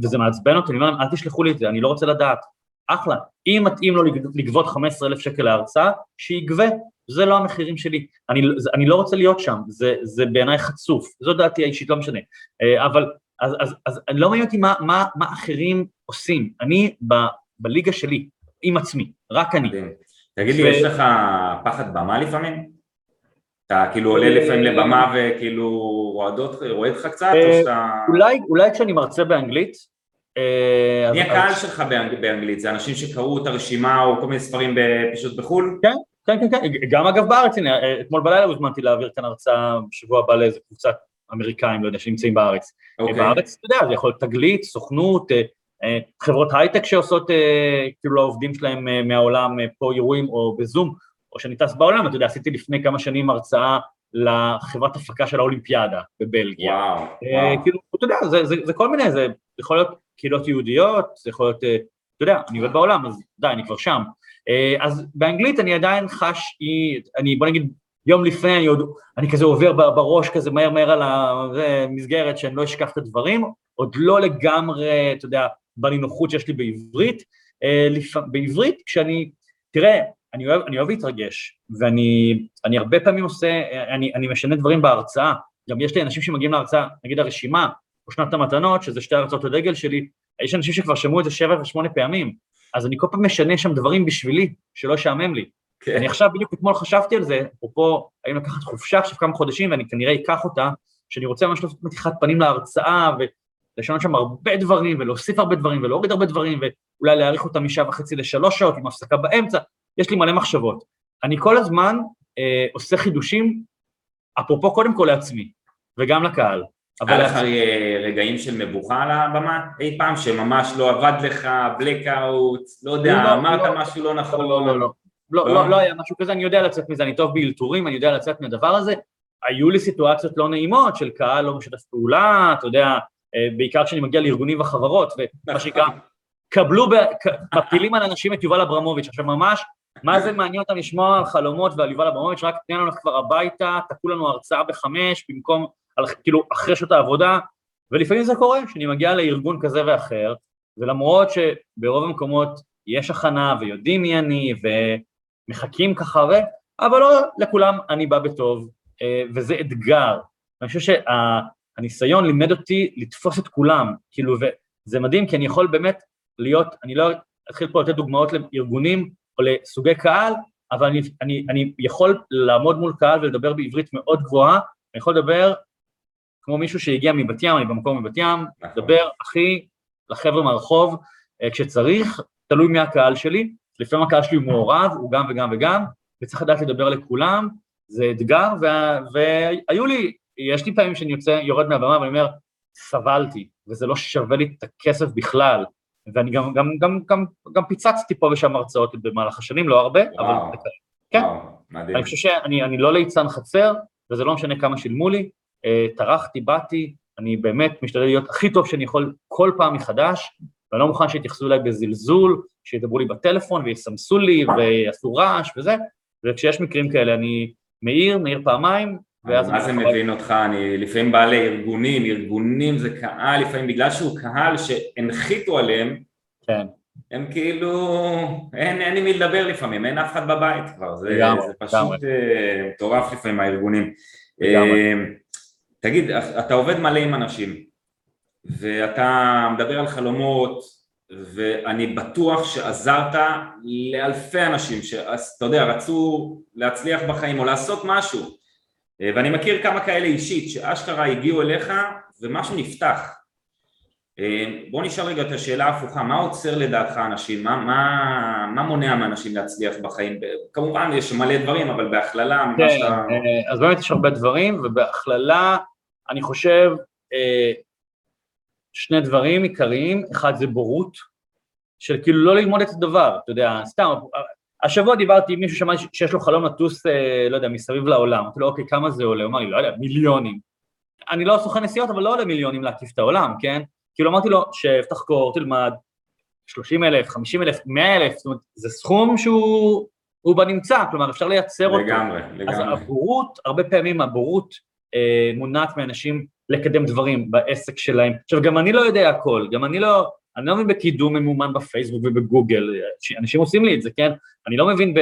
וזה מעצבן אותי, אני אומר להם, אל תשלחו לי את זה, אני לא רוצה לדעת. אחלה, אם מתאים לו לגבות 15,000 שקל להרצאה, שיגבה, זה לא המחירים שלי. אני, אני לא רוצה להיות שם, זה, זה בעיניי חצוף, זו דעתי האישית, לא משנה. אה, אבל, אז, אז, אז אני לא מעניין אותי מה, מה, מה אחרים עושים, אני ב, בליגה שלי, עם עצמי, רק אני. תגיד לי, ו... יש לך פחד במה לפעמים? אתה כאילו עולה לפעמים לבמה וכאילו רועדות, רועד לך קצת, או אה, שאתה... אולי, אולי כשאני מרצה באנגלית. אה, מי הקהל שלך באנגלית? זה אנשים שקראו את הרשימה או כל מיני ספרים פשוט בחו"ל? כן, כן, כן, כן, גם אגב בארץ, הנה, אה, אתמול בלילה הוזמנתי להעביר כאן הרצאה בשבוע הבא לאיזה קבוצת אמריקאים, לא יודע, שנמצאים בארץ. אוקיי. בארץ, אתה יודע, זה יכול להיות תגלית, סוכנות, חברות הייטק שעושות כאילו לעובדים שלהם מהעולם פה אירועים או בזום, או שאני טס בעולם, אתה יודע, עשיתי לפני כמה שנים הרצאה לחברת הפקה של האולימפיאדה בבלגיה. וואו, וואו. כאילו, אתה יודע, זה, זה, זה כל מיני, זה יכול להיות קהילות יהודיות, זה יכול להיות, אתה יודע, אני עובד בעולם, אז די, אני כבר שם. אז באנגלית אני עדיין חש, אני, בוא נגיד, יום לפני אני עוד, אני כזה עובר בראש כזה מהר מהר על המסגרת שאני לא אשכח את הדברים, עוד לא לגמרי, אתה יודע, בנינוחות שיש לי בעברית. בעברית, כשאני, תראה, אני אוהב, אני אוהב להתרגש, ואני הרבה פעמים עושה, אני, אני משנה דברים בהרצאה, גם יש לי אנשים שמגיעים להרצאה, נגיד הרשימה, או שנת המתנות, שזה שתי הרצאות הדגל שלי, יש אנשים שכבר שמעו את זה שבע ושמונה פעמים, אז אני כל פעם משנה שם דברים בשבילי, שלא ישעמם לי. כן. אני עכשיו, בדיוק אתמול חשבתי על זה, אפרופו, האם לקחת חופשה עכשיו כמה חודשים, ואני כנראה אקח אותה, שאני רוצה ממש לעשות מתיחת פנים להרצאה, ולשנות שם הרבה דברים, ולהוסיף הרבה דברים, ולהוריד הרבה דברים, ואולי להאריך אותה משעה וחצי לשלוש שעות, עם הפסקה באמצע, יש לי מלא מחשבות. אני כל הזמן אה, עושה חידושים, אפרופו קודם כל לעצמי, וגם לקהל. היה לך רגעים של מבוכה על הבמה אי פעם, שממש לא עבד לך, בלקאוט, לא יודע, לא, אמרת לא, משהו לא נכון? לא, לא, לא. לא, לא, לא היה משהו כזה, אני יודע לצאת מזה, אני טוב באלתורים, אני יודע לצאת מהדבר הזה. היו לי סיטואציות לא נעימות של קהל לא משתף פעולה, אתה יודע, אה, בעיקר כשאני מגיע לארגונים וחברות, ומה שנקרא, קבלו, מפילים על אנשים את יובל אברמוביץ', עכשיו ממש מה זה מעניין אותם לשמוע על חלומות ועל יובל אברמוביץ', רק תן לנו כבר הביתה, תקעו לנו הרצאה בחמש, במקום, על, כאילו, אחרי שעות העבודה, ולפעמים זה קורה, שאני מגיע לארגון כזה ואחר, ולמרות שברוב המקומות יש הכנה ויודעים מי אני ומחכים ככה ו... אבל לא לכולם אני בא בטוב, אה, וזה אתגר. אני חושב שהניסיון לימד אותי לתפוס את כולם, כאילו, וזה מדהים כי אני יכול באמת להיות, אני לא אתחיל פה לתת דוגמאות לארגונים או לסוגי קהל, אבל אני, אני, אני יכול לעמוד מול קהל ולדבר בעברית מאוד גבוהה, אני יכול לדבר כמו מישהו שהגיע מבת ים, אני במקום מבת ים, נכון. לדבר הכי לחבר'ה מהרחוב, אה, כשצריך, תלוי מי הקהל שלי, לפעמים הקהל שלי הוא מעורב, הוא גם וגם וגם, וצריך לדעת לדבר לכולם, זה אתגר, והיו לי, יש לי פעמים שאני יוצא, יורד מהבמה ואני אומר, סבלתי, וזה לא שווה לי את הכסף בכלל, ואני גם, גם, גם, גם, גם פיצצתי פה ושם הרצאות במהלך השנים, לא הרבה, וואו, אבל... כן, וואו, מדהים. אני חושב שאני לא ליצן חצר, וזה לא משנה כמה שילמו לי, אה, טרחתי, באתי, אני באמת משתדל להיות הכי טוב שאני יכול כל פעם מחדש, ואני לא מוכן שיתייחסו אליי בזלזול, שידברו לי בטלפון ויסמסו לי ויעשו רעש וזה, וכשיש מקרים כאלה אני מעיר, מעיר פעמיים, ואז... מה זה מבין אותך? אני לפעמים בא לארגונים, ארגונים זה קהל, לפעמים בגלל שהוא קהל שהנחיתו עליהם, כן. הם כאילו, אין, אין עם מי לדבר לפעמים, אין אף אחד בבית כבר, זה, זה פשוט אה, מטורף לפעמים הארגונים. אה, תגיד, אתה עובד מלא עם אנשים, ואתה מדבר על חלומות, ואני בטוח שעזרת לאלפי אנשים שאתה יודע, רצו להצליח בחיים או לעשות משהו אה, ואני מכיר כמה כאלה אישית שאשכרה הגיעו אליך ומשהו נפתח בוא נשאל רגע את השאלה ההפוכה, מה עוצר לדעתך אנשים? מה, מה, מה מונע מאנשים להצליח בחיים? כמובן יש מלא דברים, אבל בהכללה, כן, שאתה... אז באמת יש הרבה דברים, ובהכללה אני חושב שני דברים עיקריים, אחד זה בורות, של כאילו לא ללמוד את הדבר, אתה יודע, סתם, השבוע דיברתי עם מישהו שמע שיש לו חלום לטוס, אה, לא יודע, מסביב לעולם, אמרתי לו, אוקיי, כמה זה עולה? הוא אמר לי, לא יודע, מיליונים. אני לא סוכן נסיעות, אבל לא עולה מיליונים להקיף את העולם, כן? כאילו אמרתי לו, שב, תחקור, תלמד, 30 אלף, 50 אלף, 100 אלף, זאת אומרת, זה סכום שהוא בנמצא, כלומר, אפשר לייצר אותו. לגמרי, לגמרי. אז הבורות, הרבה פעמים הבורות אה, מונעת מאנשים לקדם דברים בעסק שלהם. עכשיו, גם אני לא יודע הכל, גם אני לא, אני לא מבין בקידום ממומן בפייסבוק ובגוגל, אנשים עושים לי את זה, כן? אני לא מבין ב...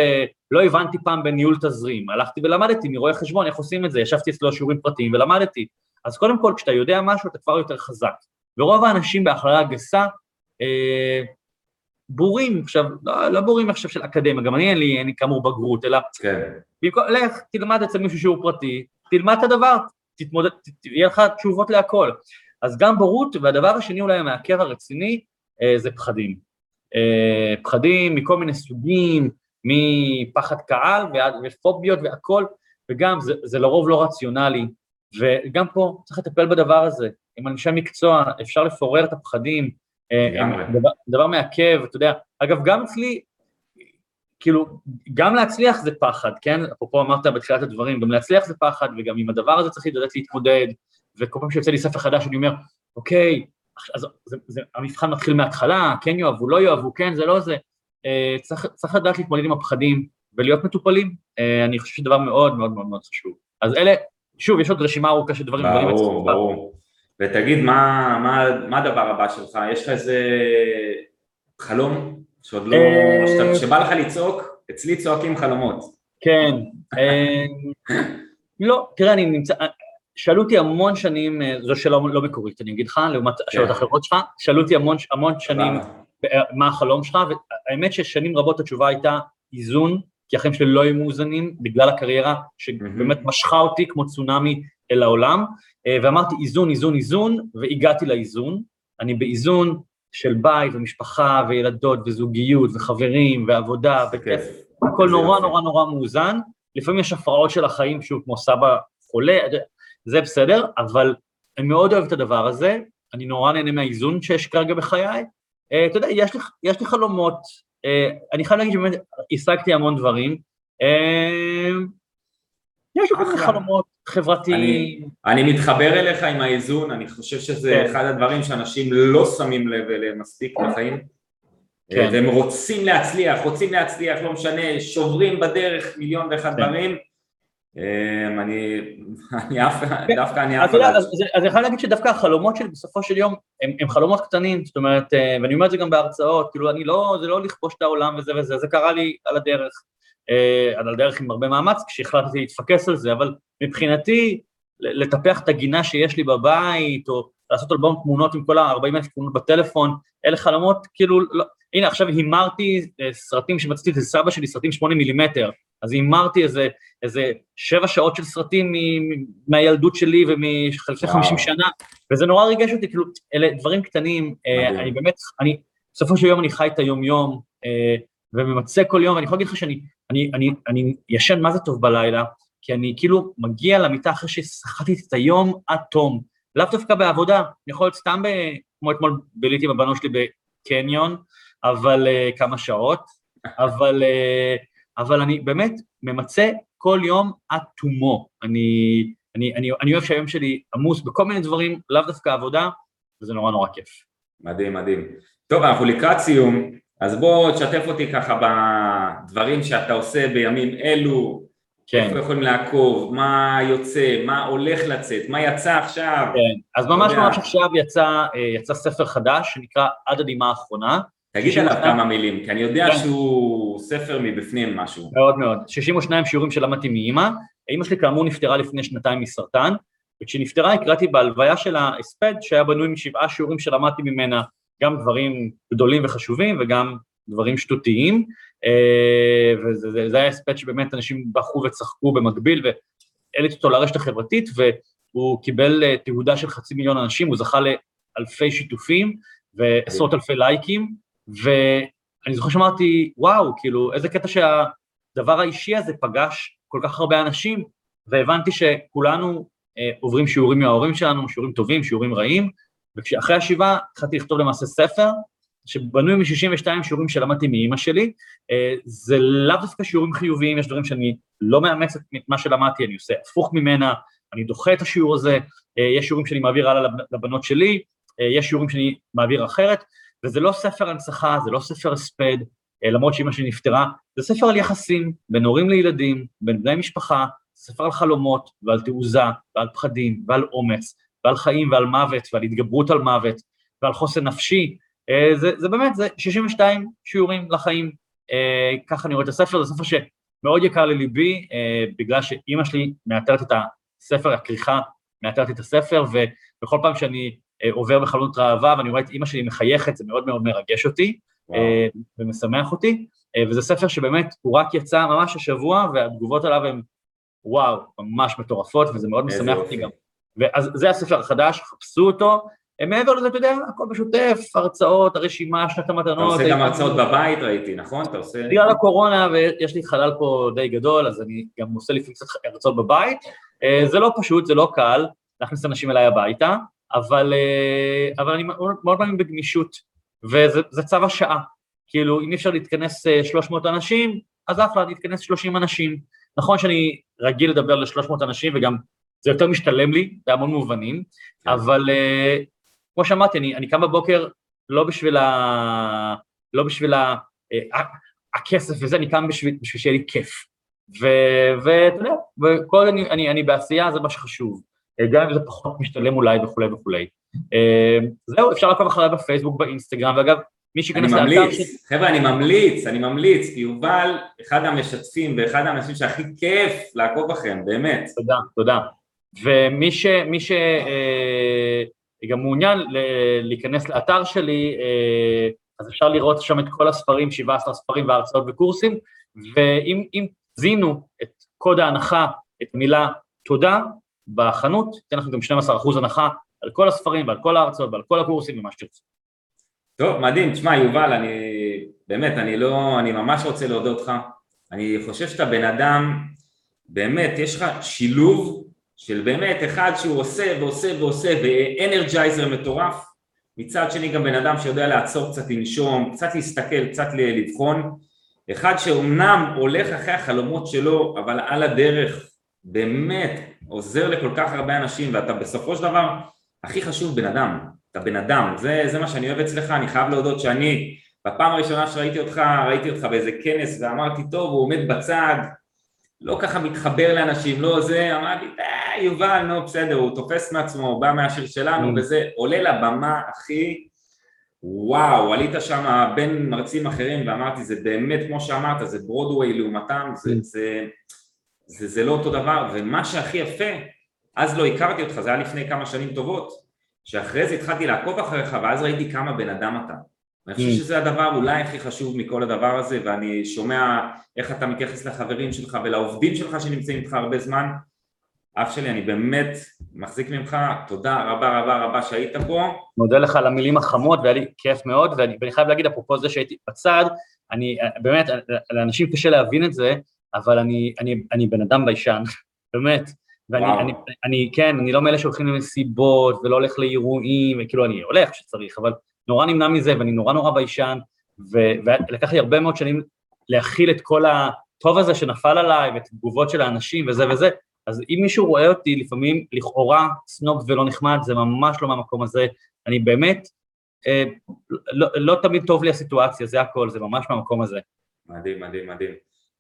לא הבנתי פעם בניהול תזרים, הלכתי ולמדתי מרואה חשבון איך עושים את זה, ישבתי אצלו שיעורים פרטיים ולמדתי. אז קודם כל, כשאתה יודע משהו, אתה כבר יותר חזק. ורוב האנשים בהכללה גסה, אה, בורים, עכשיו, לא, לא בורים עכשיו של אקדמיה, גם אני אין לי, אין לי כאמור בגרות, אלא... כן. במקום, לך, תלמד אצל מישהו שיעור פרטי, תלמד את הדבר, תתמודד, יהיה לך תשובות להכל. אז גם בורות, והדבר השני אולי המעכב הרציני, אה, זה פחדים. אה, פחדים מכל מיני סוגים, מפחד קהל ועד ופוביות והכל, וגם זה, זה לרוב לא רציונלי, וגם פה צריך לטפל בדבר הזה. עם אנשי מקצוע אפשר לפורר את הפחדים, אה, דבר, דבר מעכב, אתה יודע, אגב, גם אצלי, כאילו, גם להצליח זה פחד, כן? אפרופו אמרת בתחילת הדברים, גם להצליח זה פחד, וגם עם הדבר הזה צריך לדעת להתמודד, וכל פעם שיוצא לי ספר חדש אני אומר, אוקיי, אז זה, זה, המבחן מתחיל מההתחלה, כן יאהבו, לא יאהבו, כן, זה לא זה. אה, צריך, צריך לדעת להתמודד עם הפחדים ולהיות מטופלים, אה, אני חושב שזה דבר מאוד מאוד מאוד מאוד חשוב. אז אלה, שוב, יש עוד רשימה ארוכה של דברים. ברור, ברור. ברור. ותגיד, מה, מה, מה הדבר הבא שלך? יש לך איזה חלום שעוד לא, אה, שבא לך לצעוק? אצלי צועקים חלומות. כן. [laughs] לא, תראה, אני נמצא, שאלו אותי המון שנים, אה, זו שאלה לא מקורית, אני אגיד לך, לעומת השאלות כן. האחרות שלך, שאלו אותי המון, המון שנים אה, מה החלום שלך, והאמת ששנים רבות התשובה הייתה איזון, כי החיים שלי לא היו מאוזנים בגלל הקריירה שבאמת משכה אותי כמו צונאמי אל העולם, אה, ואמרתי איזון, איזון, איזון, והגעתי לאיזון, אני באיזון של בית ומשפחה וילדות וזוגיות וחברים ועבודה וכיף, הכל נורא נורא נורא מאוזן, לפעמים יש הפרעות של החיים, שהוא כמו סבא חולה, זה בסדר, אבל אני מאוד אוהב את הדבר הזה, אני נורא נהנה מהאיזון שיש כרגע בחיי. Uh, אתה יודע, יש לי, יש לי חלומות, uh, אני חייב להגיד שבאמת השגתי המון דברים. Uh, יש לי כל מיני חלומות חברתיים. אני, מתחבר אליך עם האיזון, אני חושב שזה כן. אחד הדברים שאנשים לא שמים לב אליהם מספיק בחיים. כן. והם רוצים להצליח, רוצים להצליח, לא משנה, שוברים בדרך מיליון ואחד כן. דברים. אמ, אני, אף, דווקא אני אף... אז אני יכול להגיד שדווקא החלומות שלי בסופו של יום הם, חלומות קטנים, זאת אומרת, אה, ואני אומר את זה גם בהרצאות, כאילו אני לא, זה לא לכבוש את העולם וזה וזה, זה קרה לי על הדרך, אה, על הדרך עם הרבה מאמץ, כשהחלטתי להתפקס על זה, אבל מבחינתי, לטפח את הגינה שיש לי בבית, או לעשות אלבום תמונות עם כל ה-40 אלף תמונות בטלפון, אלה חלומות, כאילו, לא, הנה עכשיו הימרתי אה, סרטים שמצאתי את סבא שלי, סרטים 8 מילימטר, אז הימרתי איזה, איזה שבע שעות של סרטים מהילדות שלי ומלפני 50 שנה, וזה נורא ריגש אותי, כאילו, אלה דברים קטנים, אה, אני באמת, אני, בסופו של יום אני חי את היום-יום, אה, וממצה כל יום, ואני יכול להגיד לך שאני אני, אני, אני ישן מה זה טוב בלילה, כי אני כאילו מגיע למיטה אחרי ששחקתי את היום עד תום, לאו דווקא בעבודה, אני יכול להיות סתם, ב, כמו אתמול ביליתי עם הבנות שלי בקניון, אבל uh, כמה שעות, אבל, uh, אבל אני באמת ממצה כל יום עד תומו. אני, אני, אני, אני אוהב שהיום שלי עמוס בכל מיני דברים, לאו דווקא עבודה, וזה נורא נורא כיף. מדהים, מדהים. טוב, אנחנו לקראת סיום, אז בוא תשתף אותי ככה בדברים שאתה עושה בימים אלו, כן. איפה יכולים לעקוב, מה יוצא, מה הולך לצאת, מה יצא עכשיו. כן, אז ממש ממש עכשיו יצא, אה, יצא ספר חדש שנקרא עד הדמעה האחרונה, תגיד עליו כמה מילים, כי אני יודע כן. שהוא ספר מבפנים משהו. מאוד מאוד. 62 שיעורים שלמדתי מאימא. אימא שלי כאמור נפטרה לפני שנתיים מסרטן, וכשהיא נפטרה הקראתי בהלוויה של ההספד שהיה בנוי משבעה שיעורים שלמדתי ממנה, גם דברים גדולים וחשובים וגם דברים שטותיים, וזה היה הספד שבאמת אנשים בכו וצחקו במקביל, והעליתי אותו לרשת החברתית, והוא קיבל אה, תהודה של חצי מיליון אנשים, הוא זכה אלפי שיתופים ועשרות אלפי לייקים, ואני זוכר שאמרתי, וואו, כאילו, איזה קטע שהדבר האישי הזה פגש כל כך הרבה אנשים, והבנתי שכולנו אה, עוברים שיעורים מההורים שלנו, שיעורים טובים, שיעורים רעים, וכשאחרי השבעה התחלתי לכתוב למעשה ספר, שבנוי מ-62 שיעורים שלמדתי מאימא שלי, אה, זה לאו דווקא שיעורים חיוביים, יש דברים שאני לא מאמץ את מה שלמדתי, אני עושה הפוך ממנה, אני דוחה את השיעור הזה, אה, יש שיעורים שאני מעביר הלאה לבנות שלי, אה, יש שיעורים שאני מעביר אחרת, וזה לא ספר הנצחה, זה לא ספר הספד, למרות שאימא שלי נפטרה, זה ספר על יחסים בין הורים לילדים, בין בני משפחה, ספר על חלומות ועל תעוזה ועל פחדים ועל אומץ ועל חיים ועל מוות ועל התגברות על מוות ועל חוסן נפשי, זה, זה באמת, זה 62 שיעורים לחיים, אה, ככה אני רואה את הספר, זה ספר שמאוד יקר לליבי, אה, בגלל שאימא שלי מאתרת את הספר, הכריכה מאתרת את הספר, ובכל פעם שאני עובר בחלונות ראווה ואני רואה את אימא שלי מחייכת, זה מאוד מאוד מרגש אותי וואו. ומשמח אותי, וזה ספר שבאמת, הוא רק יצא ממש השבוע, והתגובות עליו הן וואו, ממש מטורפות, וזה מאוד משמח אותי גם. ואז זה הספר החדש, חפשו אותו, מעבר לזה, אתה יודע, הכל בשוטף, הרצאות, הרשימה, שנת המתנות. אתה עושה גם הרצאות בבית, ראיתי, נכון? אתה עושה... בגלל הקורונה, ויש לי חלל פה די גדול, אז אני גם עושה לפעמים קצת הרצאות בבית. אה, זה לא פשוט, זה לא קל להכניס אנשים אליי הביתה, אבל, אה, אבל אני מאוד מאמין בגמישות, וזה צו השעה. כאילו, אם אי אפשר להתכנס 300 אה, אנשים, אז אחלה, להתכנס 30 אנשים. נכון שאני רגיל לדבר ל-300 אנשים, וגם זה יותר משתלם לי בהמון מובנים, כן. אבל כמו שאמרתי, אני, אני קם בבוקר לא בשביל, ה, לא בשביל ה, ה, הכסף וזה, אני קם בשביל, בשביל שיהיה לי כיף. ואתה יודע, וכל אני, אני, אני בעשייה זה מה שחשוב, גם אם זה פחות משתלם אולי וכולי וכולי. זהו, אפשר לעקוב אחריי בפייסבוק, באינסטגרם, ואגב, מי שייכנס לאתר אני ממליץ, ש... חבר'ה, אני ממליץ, אני ממליץ, כי יובל אחד המשתפים ואחד האנשים שהכי כיף לעקוב אחריהם, באמת. תודה, תודה. ומי ש... מי ש... גם מעוניין להיכנס לאתר שלי, אה, אז אפשר לראות שם את כל הספרים, 17 ספרים והרצאות וקורסים, ואם זינו את קוד ההנחה, את המילה תודה, בחנות, אתן לכם גם 12% הנחה על כל הספרים ועל כל ההרצאות ועל כל הקורסים ומה שתרצו. טוב, מדהים. תשמע, יובל, אני באמת, אני לא, אני ממש רוצה להודות לך. אני חושב שאתה בן אדם, באמת, יש לך שילוב של באמת אחד שהוא עושה ועושה ועושה ואנרג'ייזר מטורף, מצד שני גם בן אדם שיודע לעצור קצת לנשום, קצת להסתכל, קצת לבחון, אחד שאומנם הולך אחרי החלומות שלו, אבל על הדרך באמת עוזר לכל כך הרבה אנשים ואתה בסופו של דבר הכי חשוב בן אדם, אתה בן אדם, זה, זה מה שאני אוהב אצלך, אני חייב להודות שאני בפעם הראשונה שראיתי אותך, ראיתי אותך באיזה כנס ואמרתי טוב הוא עומד בצד, לא ככה מתחבר לאנשים, לא זה, אמרתי אה, יובל, נו בסדר, הוא תופס מעצמו, הוא בא מהשיר שלנו mm. וזה, עולה לבמה, אחי, וואו, עלית שם בין מרצים אחרים ואמרתי, זה באמת, כמו שאמרת, זה ברודוויי לעומתם, זה, mm. זה, זה, זה לא אותו דבר, ומה שהכי יפה, אז לא הכרתי אותך, זה היה לפני כמה שנים טובות, שאחרי זה התחלתי לעקוב אחריך ואז ראיתי כמה בן אדם אתה. אני חושב mm. שזה הדבר אולי הכי חשוב מכל הדבר הזה ואני שומע איך אתה מתייחס לחברים שלך ולעובדים שלך שנמצאים איתך הרבה זמן אף שלי, אני באמת מחזיק ממך, תודה רבה רבה רבה שהיית פה. מודה לך על המילים החמות והיה לי כיף מאוד, ואני, ואני חייב להגיד, אפרופו זה שהייתי בצד, אני באמת, לאנשים קשה להבין את זה, אבל אני, אני, אני בן אדם ביישן, [laughs] באמת. ואני, אני, אני, כן, אני לא מאלה שהולכים למסיבות ולא הולך לאירועים, כאילו אני הולך כשצריך, אבל נורא נמנע מזה ואני נורא נורא ביישן, ולקח לי הרבה מאוד שנים להכיל את כל הטוב הזה שנפל עליי ואת התגובות של האנשים וזה וזה, אז אם מישהו רואה אותי לפעמים לכאורה סנוב ולא נחמד, זה ממש לא מהמקום הזה, אני באמת, אה, לא, לא תמיד טוב לי הסיטואציה, זה הכל, זה ממש מהמקום הזה. מדהים, מדהים, מדהים.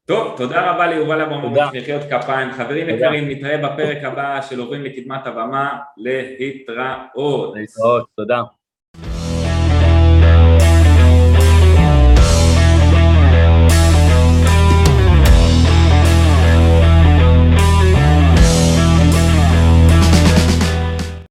טוב, תודה רבה ליובל אברמוביץ', מחיאות כפיים. חברים יקרים, נתראה בפרק הבא של עוברים לקדמת הבמה, להתראות. להתראות, תודה.